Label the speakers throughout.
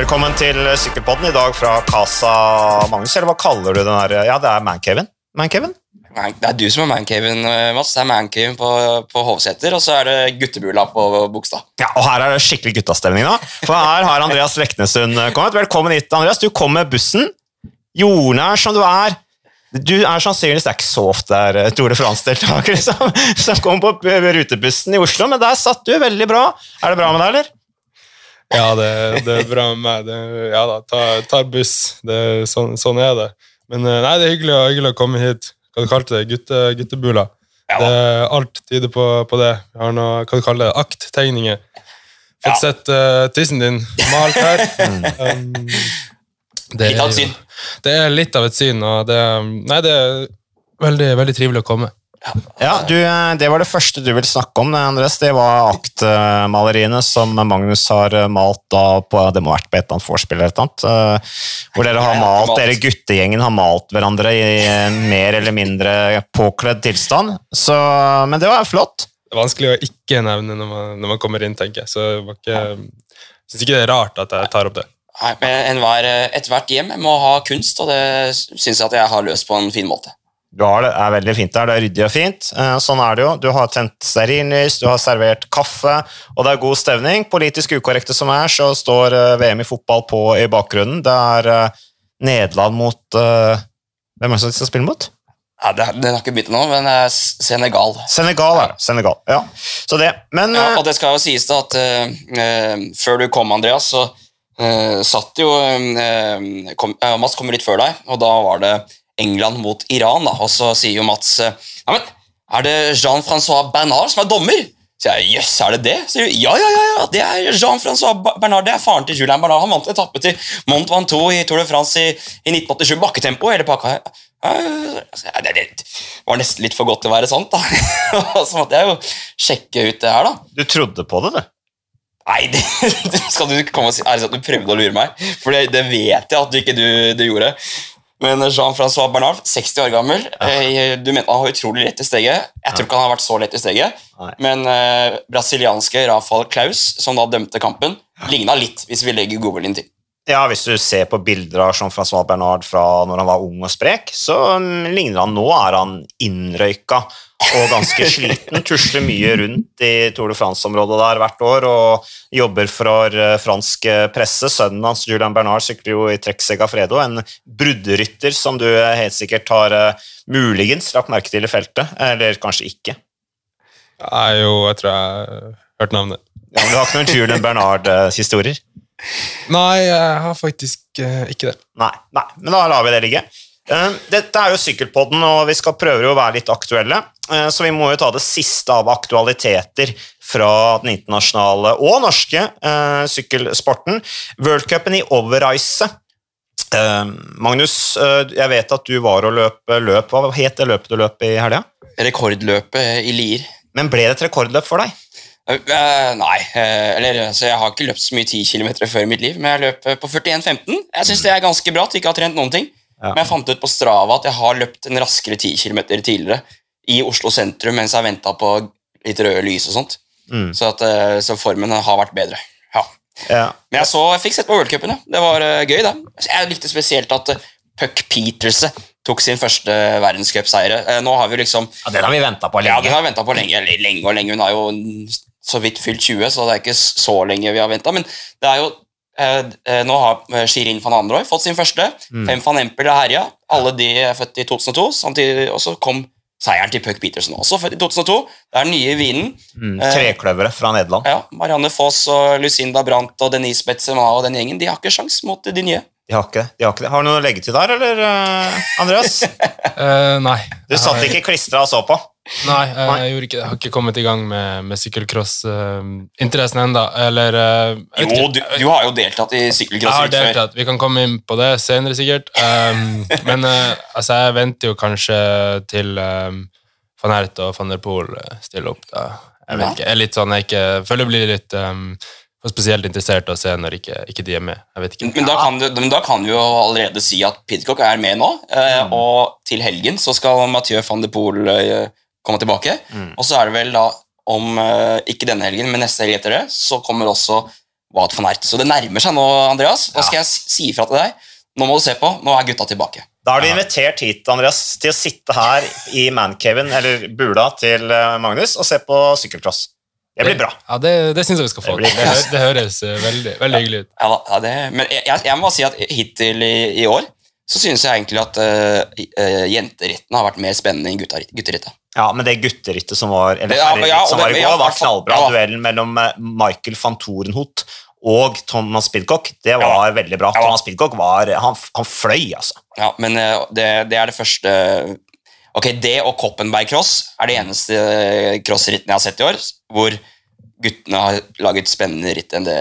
Speaker 1: Velkommen til Sykkelpodden i dag fra Casa Magnus, eller hva kaller du den her? Ja, det er Mancaven. Mancaven?
Speaker 2: Man- Det er du som er mancaven, eh, Mats. Det er mancaven på, på Hovseter, og så er det guttebula på Bogstad.
Speaker 1: Ja, og her er det skikkelig guttastemning nå. For her har Andreas Leknesund kommet. Velkommen hit, Andreas. Du kom med bussen. Jordnær som du er. Du er sannsynligvis det er ikke så ofte det er Frans-deltaker liksom, som, som kommer på rutebussen i Oslo, men der satt du veldig bra. Er det bra med deg, eller?
Speaker 3: Ja, det, det er bra med meg. Det, ja da, tar, tar buss. Det, sånn, sånn er det. Men eh, nei, det er hyggelig, hyggelig å komme hit. Hva du kalte det? Gutte, guttebula.
Speaker 2: Ja.
Speaker 3: Det, alt tyder på, på det. Jeg har noe, hva du kaller det? Akttegninger. Fått
Speaker 2: Ja.
Speaker 3: sett uh, tissen din malt her. Um, det,
Speaker 2: Litt av et syn.
Speaker 3: det er litt av et syn, og det, nei, det er veldig, veldig trivelig å komme.
Speaker 1: Ja, du, eh, Det var det første du ville snakke om, Andres. Det var aktmaleriene som Magnus har eh, malt da på Det må ha vært på et eller annet vorspiel eller et eller annet. eh, Hvor dere har malt, dere guttegjengen har malt hverandre i mer eller mindre påkledd tilstand. Så, men det var flott.
Speaker 3: Det er vanskelig å ikke nevne når man, når man kommer inn, tenker jeg. Så jeg syns ikke det er rart at jeg tar opp det.
Speaker 2: Nei, men Ethvert hjem må ha kunst, og det syns jeg at jeg har løst på en fin måte.
Speaker 1: Du har det, er veldig fint der, det er ryddig og fint. Eh, Sånn er det jo. Du har tent stearinlys, du har servert kaffe, og det er god stevning. Politisk ukorrekte som er, så står eh, VM i fotball på i bakgrunnen. Det er eh, Nederland mot Hvem er det som skal spille mot?
Speaker 2: Ja, det, det har ikke begynt ennå, men det Senegal.
Speaker 1: Senegal, er det. Senegal, ja. Så det. Men
Speaker 2: Ja, og det skal jo sies da at eh, før du kom, Andreas, så uh, satt jo uh, kom, Mats kom litt før deg, og da var det England mot Iran. da, Og så sier jo Mats eh, ja, men er det Jean-Francois Bernard som er dommer? Så jeg, Jøss, er det det? Så, jeg, ja, ja, ja, ja, det er Jean-Francois Bernard. Det er faren til Julien Bernard. Han vant etappe til Mont Ventoux i Tour de France i, i 1987. Bakketempo, hele pakka. Det, det var nesten litt for godt til å være sant, da. Så måtte jeg jo sjekke ut det her, da.
Speaker 1: du trodde på det, du.
Speaker 2: Nei, det, skal du komme og si. ærlig at du prøvde å lure meg? For det, det vet jeg at du ikke du, du gjorde. Men Jean-Francois Bernard, 60 år gammel, ja. du mente han var utrolig lett i steget. Jeg tror ikke han har vært så lett i steget.
Speaker 1: Nei.
Speaker 2: Men eh, brasilianske Rafael Klaus, som da dømte kampen, ligna litt, hvis vi legger godviljen til.
Speaker 1: Ja, Hvis du ser på bilder av Jean-Francois Bernard fra når han var ung og sprek, så mm, ligner han nå er han innrøyka og ganske sliten. Tusler mye rundt i Tour de France-området der hvert år og jobber for eh, fransk eh, presse. Sønnen hans, Julian Bernard, sykler jo i Trek Segafredo, en bruddrytter som du eh, helt sikkert har muligens lagt merke til i feltet, eller kanskje ikke.
Speaker 3: Jeg jo, jeg tror jeg har hørt navnet.
Speaker 1: Ja, men du har ikke noen Julian Bernard-historier?
Speaker 3: Nei, jeg har faktisk ikke det.
Speaker 1: Nei, nei, men da lar vi det ligge. Eh, Dette er jo Sykkelpodden, og vi skal prøve å være litt aktuelle. Eh, Så vi må jo ta det siste av aktualiteter fra den internasjonale og norske eh, sykkelsporten. Worldcupen i Overreise. Magnus, jeg vet at du var og løp løp. Hva het det løpet du løp i helga?
Speaker 2: Rekordløpet i Lier.
Speaker 1: Men ble det et rekordløp for deg?
Speaker 2: Eh, nei, Uh, eller så jeg har ikke løpt så mye 10 km før i mitt liv, men jeg løp på 41,15. Jeg syns det er ganske bra at jeg ikke har trent noen ting.
Speaker 1: Ja.
Speaker 2: Men jeg fant ut på Strava at jeg har løpt en raskere 10 km tidligere i Oslo sentrum mens jeg venta på litt røde lys og sånt.
Speaker 1: Mm.
Speaker 2: Så, at, eh, så formen har vært bedre. Ja.
Speaker 1: Ja.
Speaker 2: Men jeg, så, jeg fikk sett på worldcupen. Ja. Det var uh, gøy, det. Jeg likte spesielt at uh, Puck Peterse tok sin første verdenscupseier. Uh, nå har vi liksom
Speaker 1: ja, Den har vi venta på lenge.
Speaker 2: ja, den har vi på lenge, lenge og lenge. Hun har jo så vidt fylt 20, så det er ikke så lenge vi har venta. Men det er jo Nå har eh, Shirin van Androy fått sin første.
Speaker 1: Mm.
Speaker 2: Fem van Empel har herja. Alle de er født i 2002. Samtidig, og så kom seieren til Puck Petersen, også født i 2002. Det er den nye vinen.
Speaker 1: Mm, Trekløveret fra Nederland.
Speaker 2: Ja, Marianne Foss og Lucinda Brandt og Denise Betsema og den gjengen de har ikke sjans mot de nye.
Speaker 1: De har ikke. De har, ikke det. har du noe å legge til der, eller, eh, Andreas?
Speaker 3: uh, nei.
Speaker 1: Du satt ikke klistra og så på?
Speaker 3: Nei, eh, jeg gjorde ikke det. Jeg har ikke kommet i gang med, med sykkelcross-interessen enda. Eller uh,
Speaker 2: Jo, du, du har jo deltatt i sykkelcross før.
Speaker 3: deltatt. Vi kan komme inn på det senere, sikkert. Um, men uh, altså, jeg venter jo kanskje til um, van Ert og van der Poel eh, stiller opp. da. Jeg vet ikke. Jeg er litt sånn, jeg ikke, føler jeg blir litt um, for spesielt interessert å se når ikke, ikke de er med. Jeg vet ikke.
Speaker 2: Men da, kan du, men da kan du jo allerede si at Pidcock er med nå, eh,
Speaker 1: Mm.
Speaker 2: og til helgen så skal Mathieu van de Poel eh, komme tilbake.
Speaker 1: Mm.
Speaker 2: Og så er det vel da om eh, ikke denne helgen, men neste helg etter det, så kommer også Wout van Ert. Så det nærmer seg nå, Andreas. Da skal jeg si ifra til deg. Nå må du se på. Nå er gutta tilbake.
Speaker 1: Da er du invitert hit Andreas, til å sitte her i mancaven eller bula til eh, Magnus og se på sykkelcross. Det blir bra.
Speaker 3: Ja, Det, det syns jeg vi skal få.
Speaker 1: Det
Speaker 3: Det, det høres eh, veldig, veldig hyggelig ut.
Speaker 2: Ja, da, ja, det, men jeg, jeg, må bare si at hittil i, i år så synes jeg egentlig at uh, jenterittene har vært mer spennende enn gutterittet.
Speaker 1: Ja, men det gutterittet som var eller
Speaker 2: Ja, ja,
Speaker 1: som var i går,
Speaker 2: ja,
Speaker 1: var knallbra.
Speaker 2: ja.
Speaker 1: Duellen mellom eh, Michael van Torenhout og Thomas Pidcock, det var veldig bra.
Speaker 2: Ja.
Speaker 1: Thomas Pidcock var, han, han fløy, altså.
Speaker 2: Ja, men eh, det, det er det første Ok, det og Koppenberg Cross er de eneste eh, crossrittene jeg har sett i år hvor guttene har laget spennende ritt enn det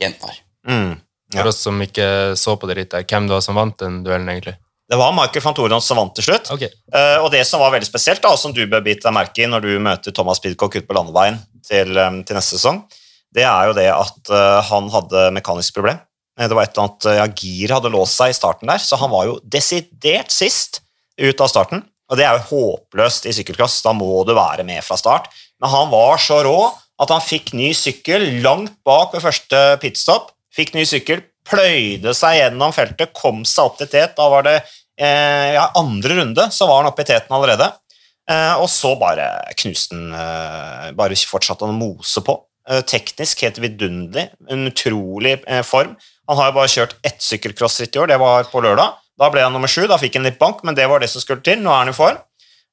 Speaker 2: jentene har.
Speaker 1: Mm. Ja.
Speaker 3: For oss som ikke så på det rittet, hvem da som vant den duellen, egentlig?
Speaker 1: Det var Michael van Toren som vant til slutt.
Speaker 3: Okay.
Speaker 1: Uh, og det som var veldig spesielt, da, som du bør bite deg merke i når du møter Thomas Pidcock ute på landeveien til, um, til neste sesong, det er jo det at uh, han hadde mekanisk problem. Det var et eller annet, ja, Gir hadde låst seg i starten der, så han var jo desidert sist ut av starten. Og det er jo håpløst i sykkelklass. da må du være med fra start. Men han var så rå at han fikk ny sykkel langt bak ved første pitstop. Fikk ny sykkel, pløyde seg gjennom feltet, kom seg opp til tet. Da var det eh, ja, andre runde, så var han oppe i teten allerede. Eh, og så bare knuste han eh, Bare fortsatte han å mose på. Eh, teknisk helt vidunderlig. En utrolig eh, form. Han har jo bare kjørt ett sykkelcrossritt i år, det var på lørdag. Da ble han nummer sju, da fikk han litt bank, men det var det som skulle til. Nå er han i form.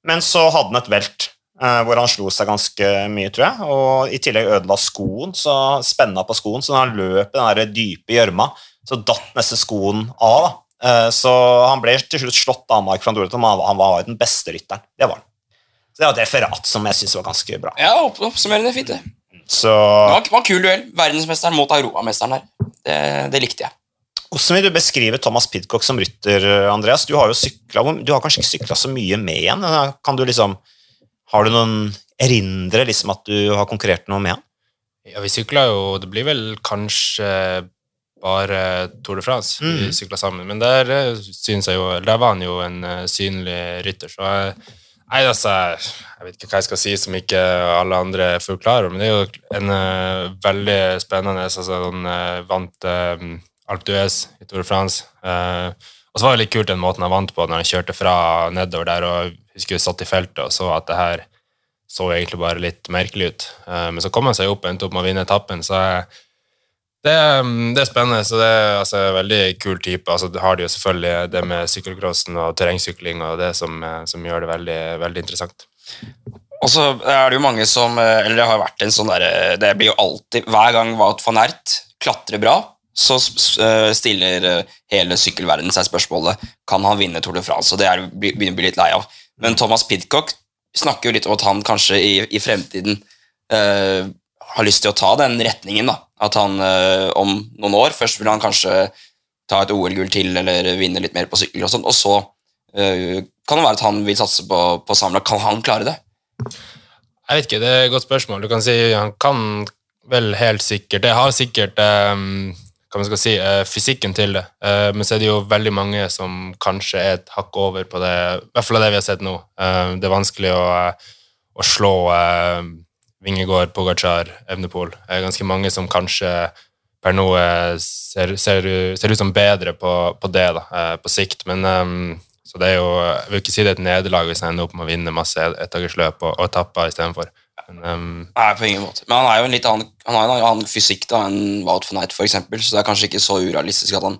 Speaker 1: Men så hadde han et velt eh, hvor han slo seg ganske mye, tror jeg. Og i tillegg ødela skoen, så spenna på skoen, så når han løp i den der dype gjørma, så datt nesten skoen av. da. Eh, Så han ble til slutt slått av Mark van Doreto, men han var- jo den beste rytteren. Det var han. Så det var et referat som jeg syns var ganske bra.
Speaker 2: Ja, opp- oppsummerende fint, det.
Speaker 1: Så
Speaker 2: Det var, var en kul duell. Verdensmesteren mot europamesteren her. Det, det likte jeg.
Speaker 1: Hvordan vil du beskrive Thomas Pidcock som rytter, Andreas? Du har jo sykla, du har kanskje ikke sykla så mye med igjen. Kan du liksom, har du noen erindre liksom at du har konkurrert noe med han?
Speaker 3: Ja, vi sykla jo Det blir vel kanskje bare Tour de France vi
Speaker 1: Mm.
Speaker 3: sykla sammen, men der eh, jeg jo Der var han jo en eh, synlig rytter, så jeg Nei, altså, jeg vet ikke hva jeg skal si som ikke alle andre er over, men det er jo en uh, veldig spennende altså, Han uh, vant uh, Alpe d'Huez i Tour de France. Uh, og så var det litt kult den måten han vant på, når han kjørte fra nedover der og jeg husker vi satt i feltet og så at det her så egentlig bare litt merkelig ut. Men så kom han seg opp og endte opp med å vinne etappen, så jeg, det, mm, det er spennende. så Det er altså, veldig kul type. Altså, det har de jo selvfølgelig det med sykkelcrossen og terrengsykling og det som, eh, som gjør det veldig, veldig interessant.
Speaker 2: Og så er det jo mange som eh, Eller det har vært en sånn derre Det blir jo alltid Hver gang Wout van Ert klatrer bra, så eh, stiller eh, hele sykkelverdenen seg spørsmålet Kan han vinne Tour de France. Og det er begynner å bli litt lei av. Men Thomas Pidcock snakker jo litt om at han kanskje i, i fremtiden eh, har lyst til å ta den retningen. da At han eh, om noen år Først vil han kanskje ta et OL-gull til eller vinne litt mer på sykkel, og sånn, og så eh, kan det være at han vil satse på, på samla. Kan han klare det?
Speaker 3: Jeg vet ikke, det er et godt spørsmål. Du kan si han kan vel helt sikkert Det har sikkert um, hva man skal si, fysikken til det. Men så er det jo veldig mange som kanskje er et hakk over på det, i hvert fall av det vi har sett nå. Det er vanskelig å, å slå Vingegård, Pogacar, Evnepol. Ganske mange som kanskje per nå eh, ser, ser, ser ut som bedre på, på det da, eh, på sikt. Men um, så det er jo, jeg vil ikke si det er et nederlag hvis han ender opp med å vinne masse ettdagersløp og, og etapper istedenfor. Um, ehm,
Speaker 2: Nei, på ingen måte. Men han er jo en litt annen, han har en annen fysikk da enn Wout van Night, eksempel, så det er kanskje ikke så urealistisk at han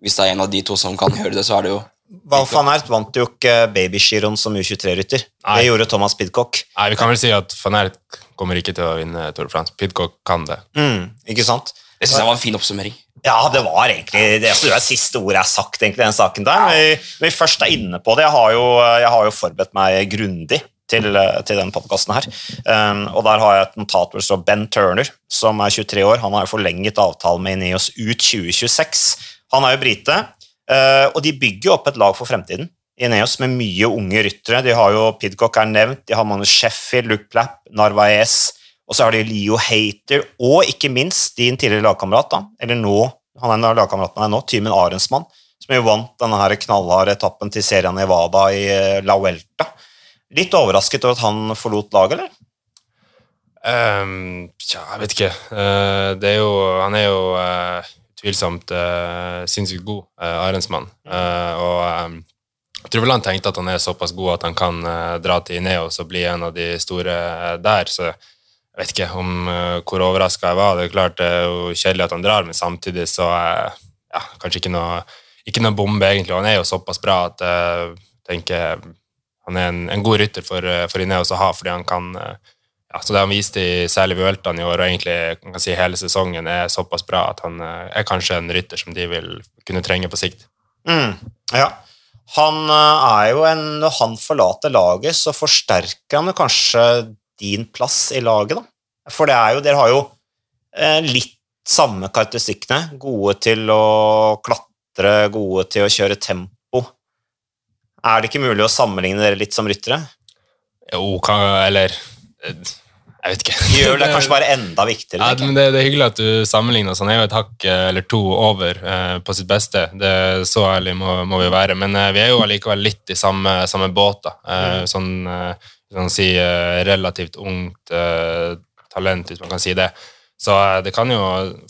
Speaker 2: Hvis det er en av de to som kan gjøre det, så er det jo
Speaker 1: van Aert vant jo ikke babygiroen som U23-rytter. Det gjorde Thomas Pidcock.
Speaker 3: nei, vi kan vel si at van Aert kommer ikke til å vinne Tour de France. Pidcock kan det.
Speaker 1: Mm, ikke sant?
Speaker 2: Det syns jeg var en fin oppsummering.
Speaker 1: Ja, det var egentlig det, det er siste ordet jeg har sagt, egentlig, den saken der. Men vi, når vi først er inne på det, jeg har jo, jeg har jo forberedt meg grundig til, til den podkasten her. Um, og der har jeg et notat hvor det står Ben Turner, som er 23 år. Han har jo forlenget avtalen med Ineos ut 2026. Han er jo brite, og de bygger opp et lag for fremtiden. Ineos med mye unge ryttere. De har jo Pidcock er nevnt, de har Magnus Sheffield, Luke Plapp, Narvaez, og så har de Leo Hater, og ikke minst din tidligere lagkamerat, eller nå, han er en lagkamerat med deg nå, Tymen Arensmann, som jo vant denne knallharde etappen til Seria Nevada i eh, La Vuelta. Litt overrasket over at han forlot laget, eller?
Speaker 3: Um, tja, jeg vet ikke. Uh, det er jo, han er jo uh, utvilsomt uh, sinnssykt god uh, Arensmann. og um, jeg tror vel han tenkte at han er såpass god at han kan dra til Ineos og bli en av de store der. Så jeg vet ikke om hvor overraska jeg var. Det er klart det er jo kjedelig at han drar, men samtidig så ja, kanskje ikke noe, ikke noe bombe, egentlig. Han er jo såpass bra at jeg tenker han er en, en god rytter for, for Ineos å ha, fordi han kan ja, så det han viste i særlig Vueltaen i år, og egentlig kan si hele sesongen, er såpass bra at han eh, er kanskje en rytter som de vil kunne trenge på sikt.
Speaker 1: Mm, ja. Han eh, er jo en Når han forlater laget, så forsterker han kanskje din plass i laget, da. For det er jo Dere har jo eh, litt samme karakteristikkene. Gode til å klatre, gode til å kjøre tempo. Er det ikke mulig å sammenligne dere litt som ryttere?
Speaker 3: Jo, kan, eller jeg vet ikke.
Speaker 1: Gjør det kanskje bare enda viktigere?
Speaker 3: Ja, men det, det, er hyggelig at du sammenligner oss. Han er jo et hakk eh, eller to over eh, på sitt beste. Det Så ærlig må, må vi være. Men eh, vi er jo allikevel litt i samme, samme båt. Eh, mm. Sånn, sånn si, relativt ungt talent, hvis man kan si det. Så det kan jo,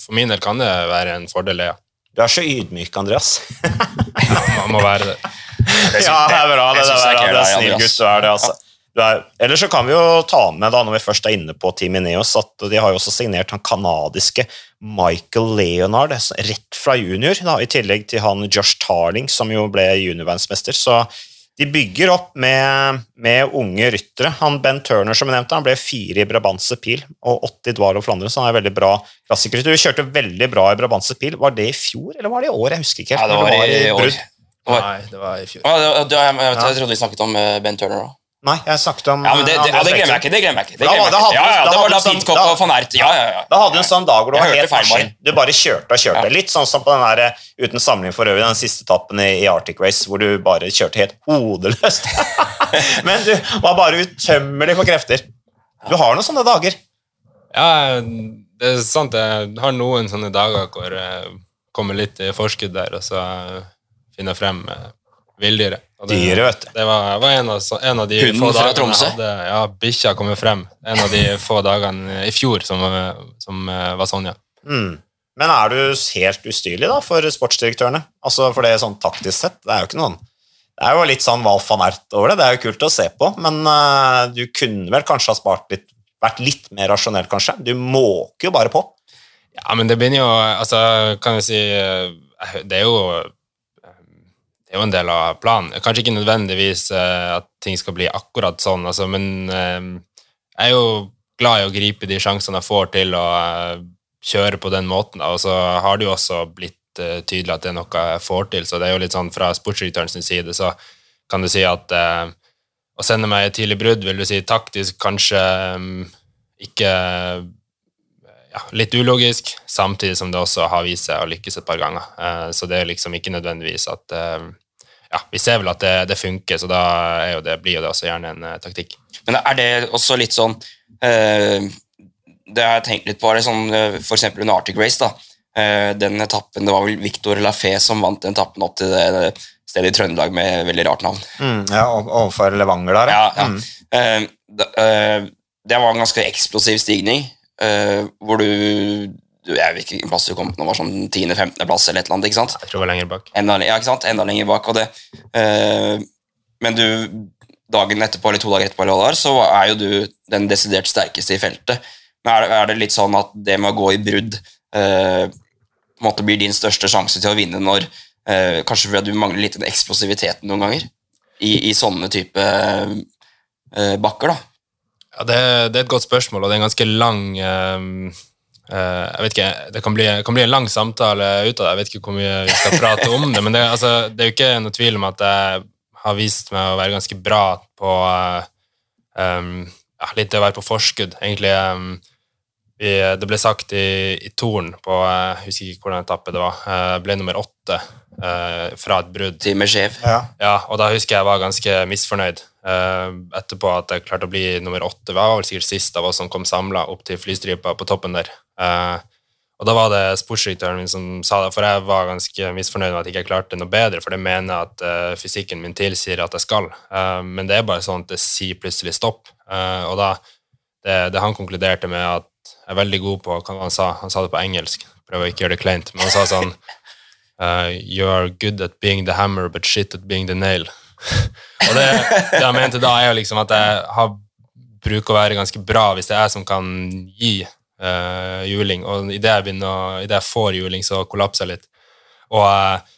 Speaker 3: for min del kan det være en fordel, ja.
Speaker 1: Du er så ydmyk, Andreas.
Speaker 3: ja, man må være det.
Speaker 1: ja, det er bra. Det, det, det, det, det er snill gutt du er det, altså. Eller så kan vi jo ta med, da, når vi først er inne på Team Ineos, at de har jo også signert han kanadiske Michael Leonard rett fra junior, da, i tillegg til han Josh Tarling, som jo ble juniorverdensmester. Så de bygger opp med, med, unge ryttere. Han Ben Turner som jeg nevnte, han ble fire i Brabantse Pil og åtte i Dwalo Flandre, så han er veldig bra klassikerrytter. Du kjørte veldig bra i Brabantse Pil. Var det i fjor, eller var det i år? Jeg husker ikke.
Speaker 2: Ja, det var, det var i, i år.
Speaker 3: Nei, det var i fjor.
Speaker 2: Ja, det, det, jeg, jeg, jeg, trodde vi snakket om eh, Ben Turner òg.
Speaker 1: Nei, jeg snakket om
Speaker 2: Ja, men det, det, ja, det glemmer jeg ikke. Det glemmer jeg ikke. Det, glemmer jeg ikke. Ja, ja, det var da Pitcock og van Ert. Ja, ja, ja.
Speaker 1: Da hadde du en sånn dag hvor du var helt maskin. Du bare kjørte og kjørte. Litt sånn som på den der, eh, uten sammenligning for øvrig, den siste etappen i, i, Arctic Race, hvor du bare kjørte helt hodeløst. men du var bare utømmelig for krefter. Du har noen sånne dager.
Speaker 3: Ja, det er sant. Jeg har noen sånne dager hvor jeg kommer litt i forskudd der, og så finner jeg frem eh, villdyret.
Speaker 1: Dyret, vet du.
Speaker 3: Det var, var en, av, en, av, de
Speaker 2: Hunden
Speaker 3: få
Speaker 2: dagene Tromsø?
Speaker 3: hadde ja, bikkja kommet frem. En av de få dagene i fjor som, som eh, var sånn, ja.
Speaker 1: Mm. Men er du helt ustyrlig da, for sportsdirektørene? Altså For det sånn taktisk sett, det er jo ikke noen Det er jo litt sånn Valf van Ert over det, det er jo kult å se på, men uh, du kunne vel kanskje ha spart litt vært litt mer rasjonell, kanskje? Du måker jo bare på.
Speaker 3: Ja, men det begynner jo Altså, kan jeg si eh, Det er jo jo en del av planen. Kanskje ikke nødvendigvis uh, at ting skal bli akkurat sånn, altså, men uh, jeg er jo glad i å gripe de sjansene jeg får til å uh, kjøre på den måten. Og så har det jo også blitt tydelig at det er noe jeg får til, så det er jo litt sånn fra sportsdirektørens side så kan du si at å sende meg et tidlig brudd, vil du si taktisk kanskje ikke ja, litt ulogisk, samtidig som det også har vist seg å lykkes et par ganger. Så det er liksom ikke nødvendigvis at Ja, vi ser vel at det, det funker, så da det, blir jo det også gjerne en uh, taktikk.
Speaker 2: Men er det også litt sånn Det har jeg tenkt litt på, er det sånn f.eks. under Arctic Race, da. den etappen, Det var vel Victor Lafay som vant den etappen opp til det stedet i Trøndelag med veldig rart navn.
Speaker 1: Mm, ja, Overfor Levanger der,
Speaker 2: ja. ja, ja. Mm. det var en ganske eksplosiv stigning. Uh, hvor du Jeg vet ikke hvilken plass du kom på, nå var sånn 10.-15.-plass eller et eller annet. ikke sant?
Speaker 3: Jeg tror det var lenger bak.
Speaker 2: Enda, ja, ikke sant? Enda lenger bak. og det uh, Men du, dagen etterpå eller to dager etterpå eller hva der, så er jo du den desidert sterkeste i feltet. Men er det, er det litt sånn at det med å gå i brudd uh, på en måte blir din største sjanse til å vinne når Kanskje fordi du mangler litt den eksplosiviteten noen ganger i, i sånne type bakker, da?
Speaker 3: Ja, det, det, er et godt spørsmål, og det er en ganske lang uh, uh, Jeg vet ikke, Det kan bli, kan bli, en lang samtale ut av det. Jeg vet ikke hvor mye vi skal prate om det. Men det, altså, det er jo ikke noe tvil om at jeg har vist meg å være ganske bra på uh, um, ja, Litt det å være på forskudd, egentlig. Um, vi, det ble sagt i, i Torn på Jeg husker ikke hvordan etappe det var. Jeg ble nummer åtte fra et brudd.
Speaker 2: Timeskjev.
Speaker 3: Ja. ja, og da husker jeg jeg var ganske misfornøyd. Uh, etterpå at jeg klarte å bli nummer åtte. Jeg var vel sikkert sist av oss som kom samla opp til flystripa på toppen der. Uh, og da var det sportsdirektøren min som sa det, for jeg var ganske misfornøyd med at jeg ikke klarte noe bedre, for det mener jeg at uh, fysikken min tilsier at jeg skal. men det er bare sånn at det sier plutselig stopp. og da det, det han konkluderte med at jeg er veldig god på hva han sa. Han sa det på engelsk. Prøver å ikke gjøre det kleint. Men han sa sånn uh, You are good at being the hammer, but shit at being the nail. og det, det han mente da, er jo liksom at jeg har, bruker å være ganske bra hvis det er jeg som kan gi uh, juling. Og idet jeg, begynner, i det jeg får juling, så kollapser jeg litt. Og uh,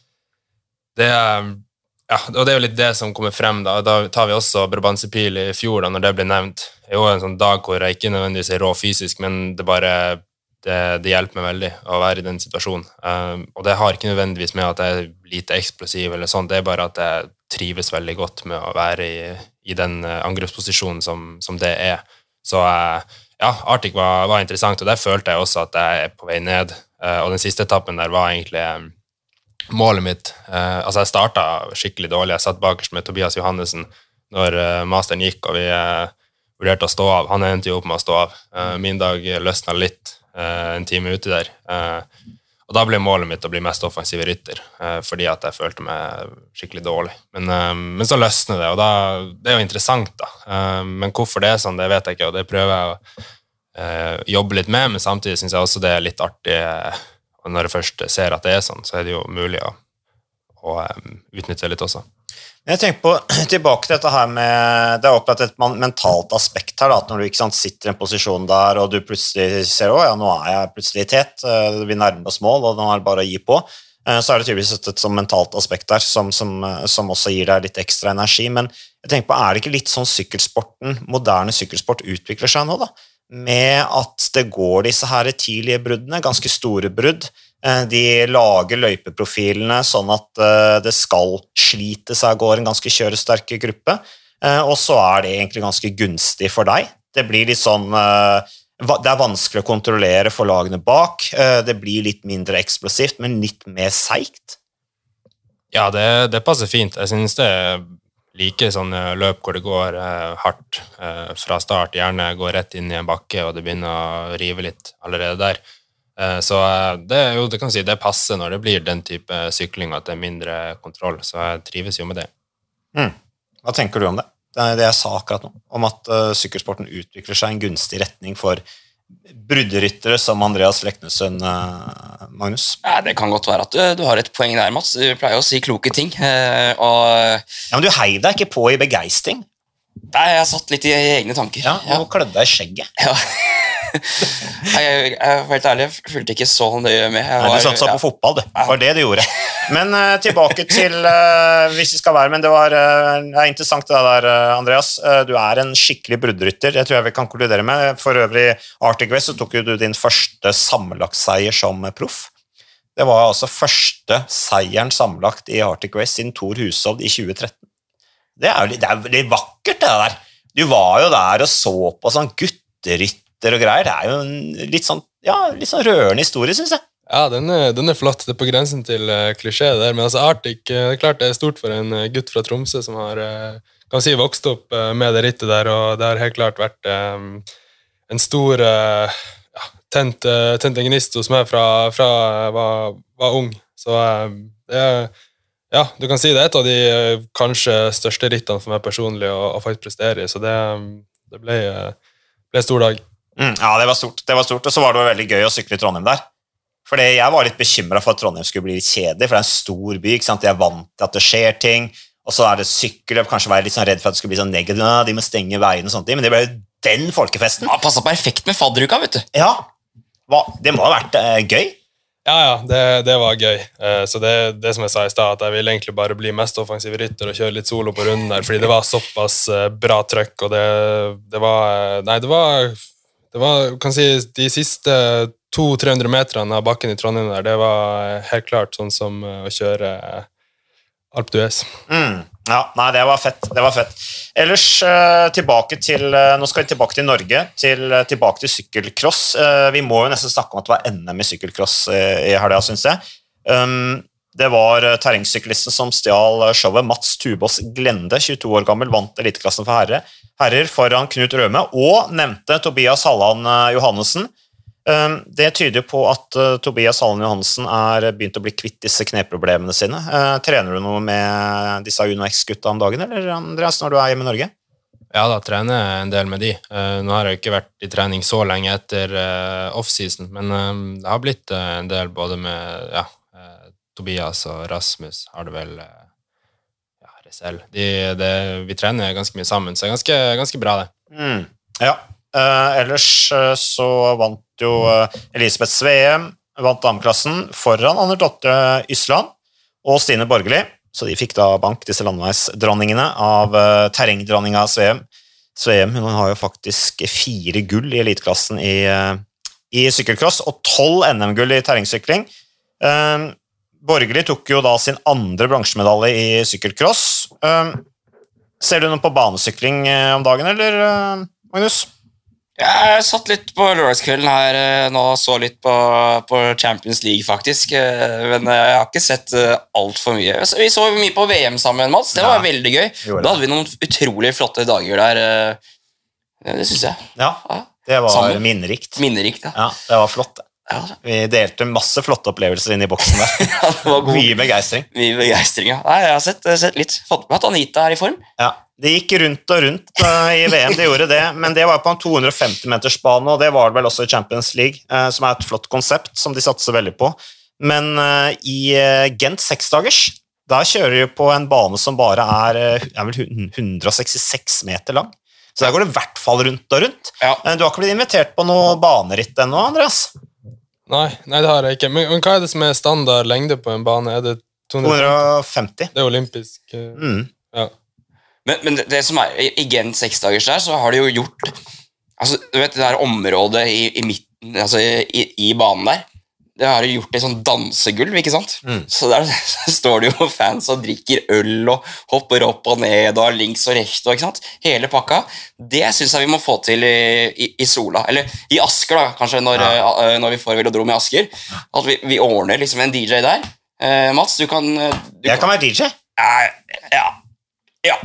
Speaker 3: det ja, og det er jo litt det som kommer frem. Da Da tar vi også Brabantsepil i fjor, da når det ble nevnt. Det er jo en sånn dag hvor jeg ikke nødvendigvis er rå fysisk, men det bare det, det, hjelper meg veldig å være i den situasjonen. Um, og det har ikke nødvendigvis med at jeg er lite eksplosiv, eller sånn, det er bare at jeg trives veldig godt med å være i, i den angrepsposisjonen som, som, det er. Så uh, ja, Arctic var, var, interessant, og der følte jeg også at jeg er på vei ned. Uh, og den siste etappen der var egentlig um, målet mitt uh, Altså, jeg starta skikkelig dårlig. Jeg satt bakerst med Tobias Johannessen når masteren gikk, og vi vurderte å stå av. Han endte jo opp med å stå av. min dag løsna litt Eh, en time uti der. Eh, og da ble målet mitt å bli mest offensiv rytter, eh, fordi at jeg følte meg skikkelig dårlig. Men, men så løsner det, og da, det er jo interessant, da. Men hvorfor det er sånn, det vet jeg ikke, og det prøver jeg å jobbe litt med, men samtidig syns jeg også det er litt artig og når jeg først ser at det er sånn, så er det jo mulig å, å utnytte litt også.
Speaker 1: Jeg tenker på, tilbake til dette her med Det er opprettet et mentalt aspekt her. Da, at Når du ikke sant, sitter i en posisjon der, og du plutselig ser å ja, nå er jeg plutselig tet, eh, vi nærmer oss mål, og nå er det bare å gi på, eh, så er det tydeligvis et, et sånn mentalt aspekt der som, som, eh, som, også gir deg litt ekstra energi. Men jeg tenker på, er det ikke litt sånn sykkelsporten, moderne sykkelsport utvikler seg nå? da? Med at det går disse her tidlige bruddene, ganske store brudd de lager løypeprofilene sånn at eh, det skal slite seg av gårde en ganske kjøresterk gruppe, eh, og så er det egentlig ganske gunstig for deg. Det blir litt sånn det er vanskelig å kontrollere for lagene bak. Det blir litt mindre eksplosivt, men litt mer seigt.
Speaker 3: Ja, det, det, passer fint. Jeg synes det er like sånne løp hvor det går hardt fra start, gjerne går rett inn i en bakke, og det begynner å rive litt allerede der. Eh, så eh, det, jo, det kan si det passer når det blir den type sykling at det er mindre kontroll. Så jeg trives jo med det.
Speaker 1: Mm. Hva tenker du om det? Det er det jeg sa akkurat nå, om at uh, sykkelsporten utvikler seg i en gunstig retning for brudderyttere som Andreas Leknesund, uh, Magnus?
Speaker 2: Ja, det kan godt være at du, du, har et poeng der, Mats. Du pleier å si kloke ting. Uh, og...
Speaker 1: Ja, Men du heiv deg ikke på i begeistring?
Speaker 2: Nei, jeg satt litt i egne tanker.
Speaker 1: Ja, Og ja. klødde deg i skjegget. Ja.
Speaker 2: Jeg, jeg, helt ærlig, jeg fulgte ikke så nøye med.
Speaker 1: Var, Nei, du satsa ja. på fotball, det var det du gjorde. Men uh, tilbake til uh, hvis vi skal være Men det var uh, det er interessant det der, Andreas. du er en skikkelig bruddrytter. Det tror jeg vi kan konkludere med. For øvrig, Arctic West, så tok du din første sammenlagtseier som proff. Det var altså første seieren sammenlagt i Arctic Race siden Thor Hushovd i 2013. Det er jo litt, det er litt vakkert, det der. Du var jo der og så på sånn gutterytt latter og greier. Det er jo en litt sånn, ja, litt sånn rørende historie, syns jeg.
Speaker 3: Ja, den er, den er, flott. Det er på grensen til uh, klisjé. der, Men altså, Arctic uh, det er klart det er stort for en gutt fra Tromsø som har kan si, vokst opp med det rittet der, og det har helt klart vært um, en stor ja, tent, tent en gnist hos meg fra, fra jeg var, var, ung. Så det er ja, du kan si det er et av de kanskje største rittene for meg personlig å, å faktisk prestere i, så det, det ble, ble stor dag.
Speaker 1: Mm, ja, det var stort. Det var stort, Og så var det veldig gøy å sykle i Trondheim der. Fordi Jeg var litt bekymra for at Trondheim skulle bli litt kjedelig, for det er en stor by. ikke sant? Jeg er vant til at det skjer ting. Og så er det sykkelløp. Kanskje var jeg litt sånn redd for at det skulle bli sånn negativt. De må stenge veiene og sånt, Men det ble jo den folkefesten.
Speaker 2: Ja, Passa perfekt med fadderuka, vet du.
Speaker 1: Ja, Hva? Det må ha vært uh, gøy?
Speaker 3: Ja, ja, det, det var gøy. Uh, så det, det som jeg sa i stad, at jeg ville egentlig bare bli mest offensiv rytter og kjøre litt solo på runden der, fordi det var såpass uh, bra trøkk, og det, det var Nei, det var det var, kan si, De siste 200-300 meterne av bakken i Trondheim der, det var helt klart sånn som eh, å kjøre Alp d'Huez.
Speaker 1: Mm. Ja, nei, det var fett. Det var fett. Ellers tilbake til Nå skal vi tilbake til Norge, til, tilbake til sykkelcross. vi må jo nesten snakke om at det var NM i sykkelcross i helga, syns jeg. Um, det var terrengsyklisten som stjal showet. Mats Tubås Glende, 22 år gammel, vant eliteklassen for herre herrer foran Knut Røme, og nevnte Tobias Halland eh, Johannessen. Ehm, det tyder på at eh, Tobias Halland Johannessen er begynt å bli kvitt disse kneproblemene sine. Eh, trener du noe med disse Uno X-gutta om dagen, eller Andreas, når du er hjemme i Norge?
Speaker 3: Ja da, trener jeg en del med de. Eh, nå har jeg ikke vært i trening så lenge etter eh, offseason, men eh, det har blitt eh, en del både med ja, eh, Tobias og Rasmus har det vel eh, Ja, Resell. De, det, vi trener ganske mye sammen, så det er ganske, ganske bra, det.
Speaker 1: Mm. Ja. Eh, ellers eh, så vant jo eh, Elisabeth Sveem vant dameklassen foran Anne Dotte Ysland og Stine Borgerli. Så de fikk da bank, disse landeveisdronningene, av uh, terrengdronninga Sveem. Sveem hun har jo faktisk fire gull i eliteklassen i, eh, i sykkelcross og tolv NM-gull i terrengsykling. Eh, Borgerli tok jo da sin andre bransjemedalje i sykkelcross. Eh, ser du noe på banesykling eh, om dagen, eller, eh, Magnus?
Speaker 2: Jeg satt litt på lørdagskvelden her eh, nå og så litt på, på Champions League, faktisk. Men jeg har ikke sett altfor mye. Vi så mye på VM sammen, Mats. Det var
Speaker 1: Ja,
Speaker 2: veldig gøy. Da hadde vi noen utrolig flotte dager der. Det syns jeg.
Speaker 1: Ja,
Speaker 2: Ja.
Speaker 1: det var
Speaker 2: Sammen.
Speaker 1: minnerikt.
Speaker 2: Minnerikt. Ja.
Speaker 1: Ja, det var flott. det.
Speaker 2: Ja,
Speaker 1: Vi delte masse flotte opplevelser inn i boksen der.
Speaker 2: ja, det var god.
Speaker 1: Mye begeistring.
Speaker 2: Mye begeistring. Ja. Nei, jeg har sett, sett litt. Fått med at Anita er i form.
Speaker 1: Ja, Det gikk rundt og rundt i VM, det gjorde det, men det var på en 250-metersbane, og det var det vel også i Champions League, eh, som er et flott konsept som de satser veldig på. Men eh, i eh, Gent seksdagers, der kjører de på en bane som bare er, er 166 meter lang. Så der går det i hvert fall rundt og rundt.
Speaker 2: Ja.
Speaker 1: Du har ikke blitt invitert på noe baneritt ennå, Andreas?
Speaker 3: Nei, nei, det har jeg ikke. Men, men hva er det som er standard lengde på en bane? Er det 250?
Speaker 1: 250.
Speaker 3: Det er olympisk. eh,
Speaker 1: Mm.
Speaker 3: Ja.
Speaker 2: Men, men det, som er i, i Gent seksdagers der, så har de jo gjort altså, Du vet det der området i, i midten, altså i, i banen der, det har de gjort i sånn dansegulv, ikke sant?
Speaker 1: Mm.
Speaker 2: Så der står det jo fans og drikker øl og hopper opp og ned og har links og rekto, ikke sant? Hele pakka. Det syns jeg vi må få til i, i, i Sola. Eller i Asker, da, kanskje, når, eh, når vi får velodrom i Asker. At vi, vi ordner liksom en DJ der. Uh, Mats, du kan, eh, du
Speaker 1: Jeg kan være DJ.
Speaker 2: Uh, ja. ja.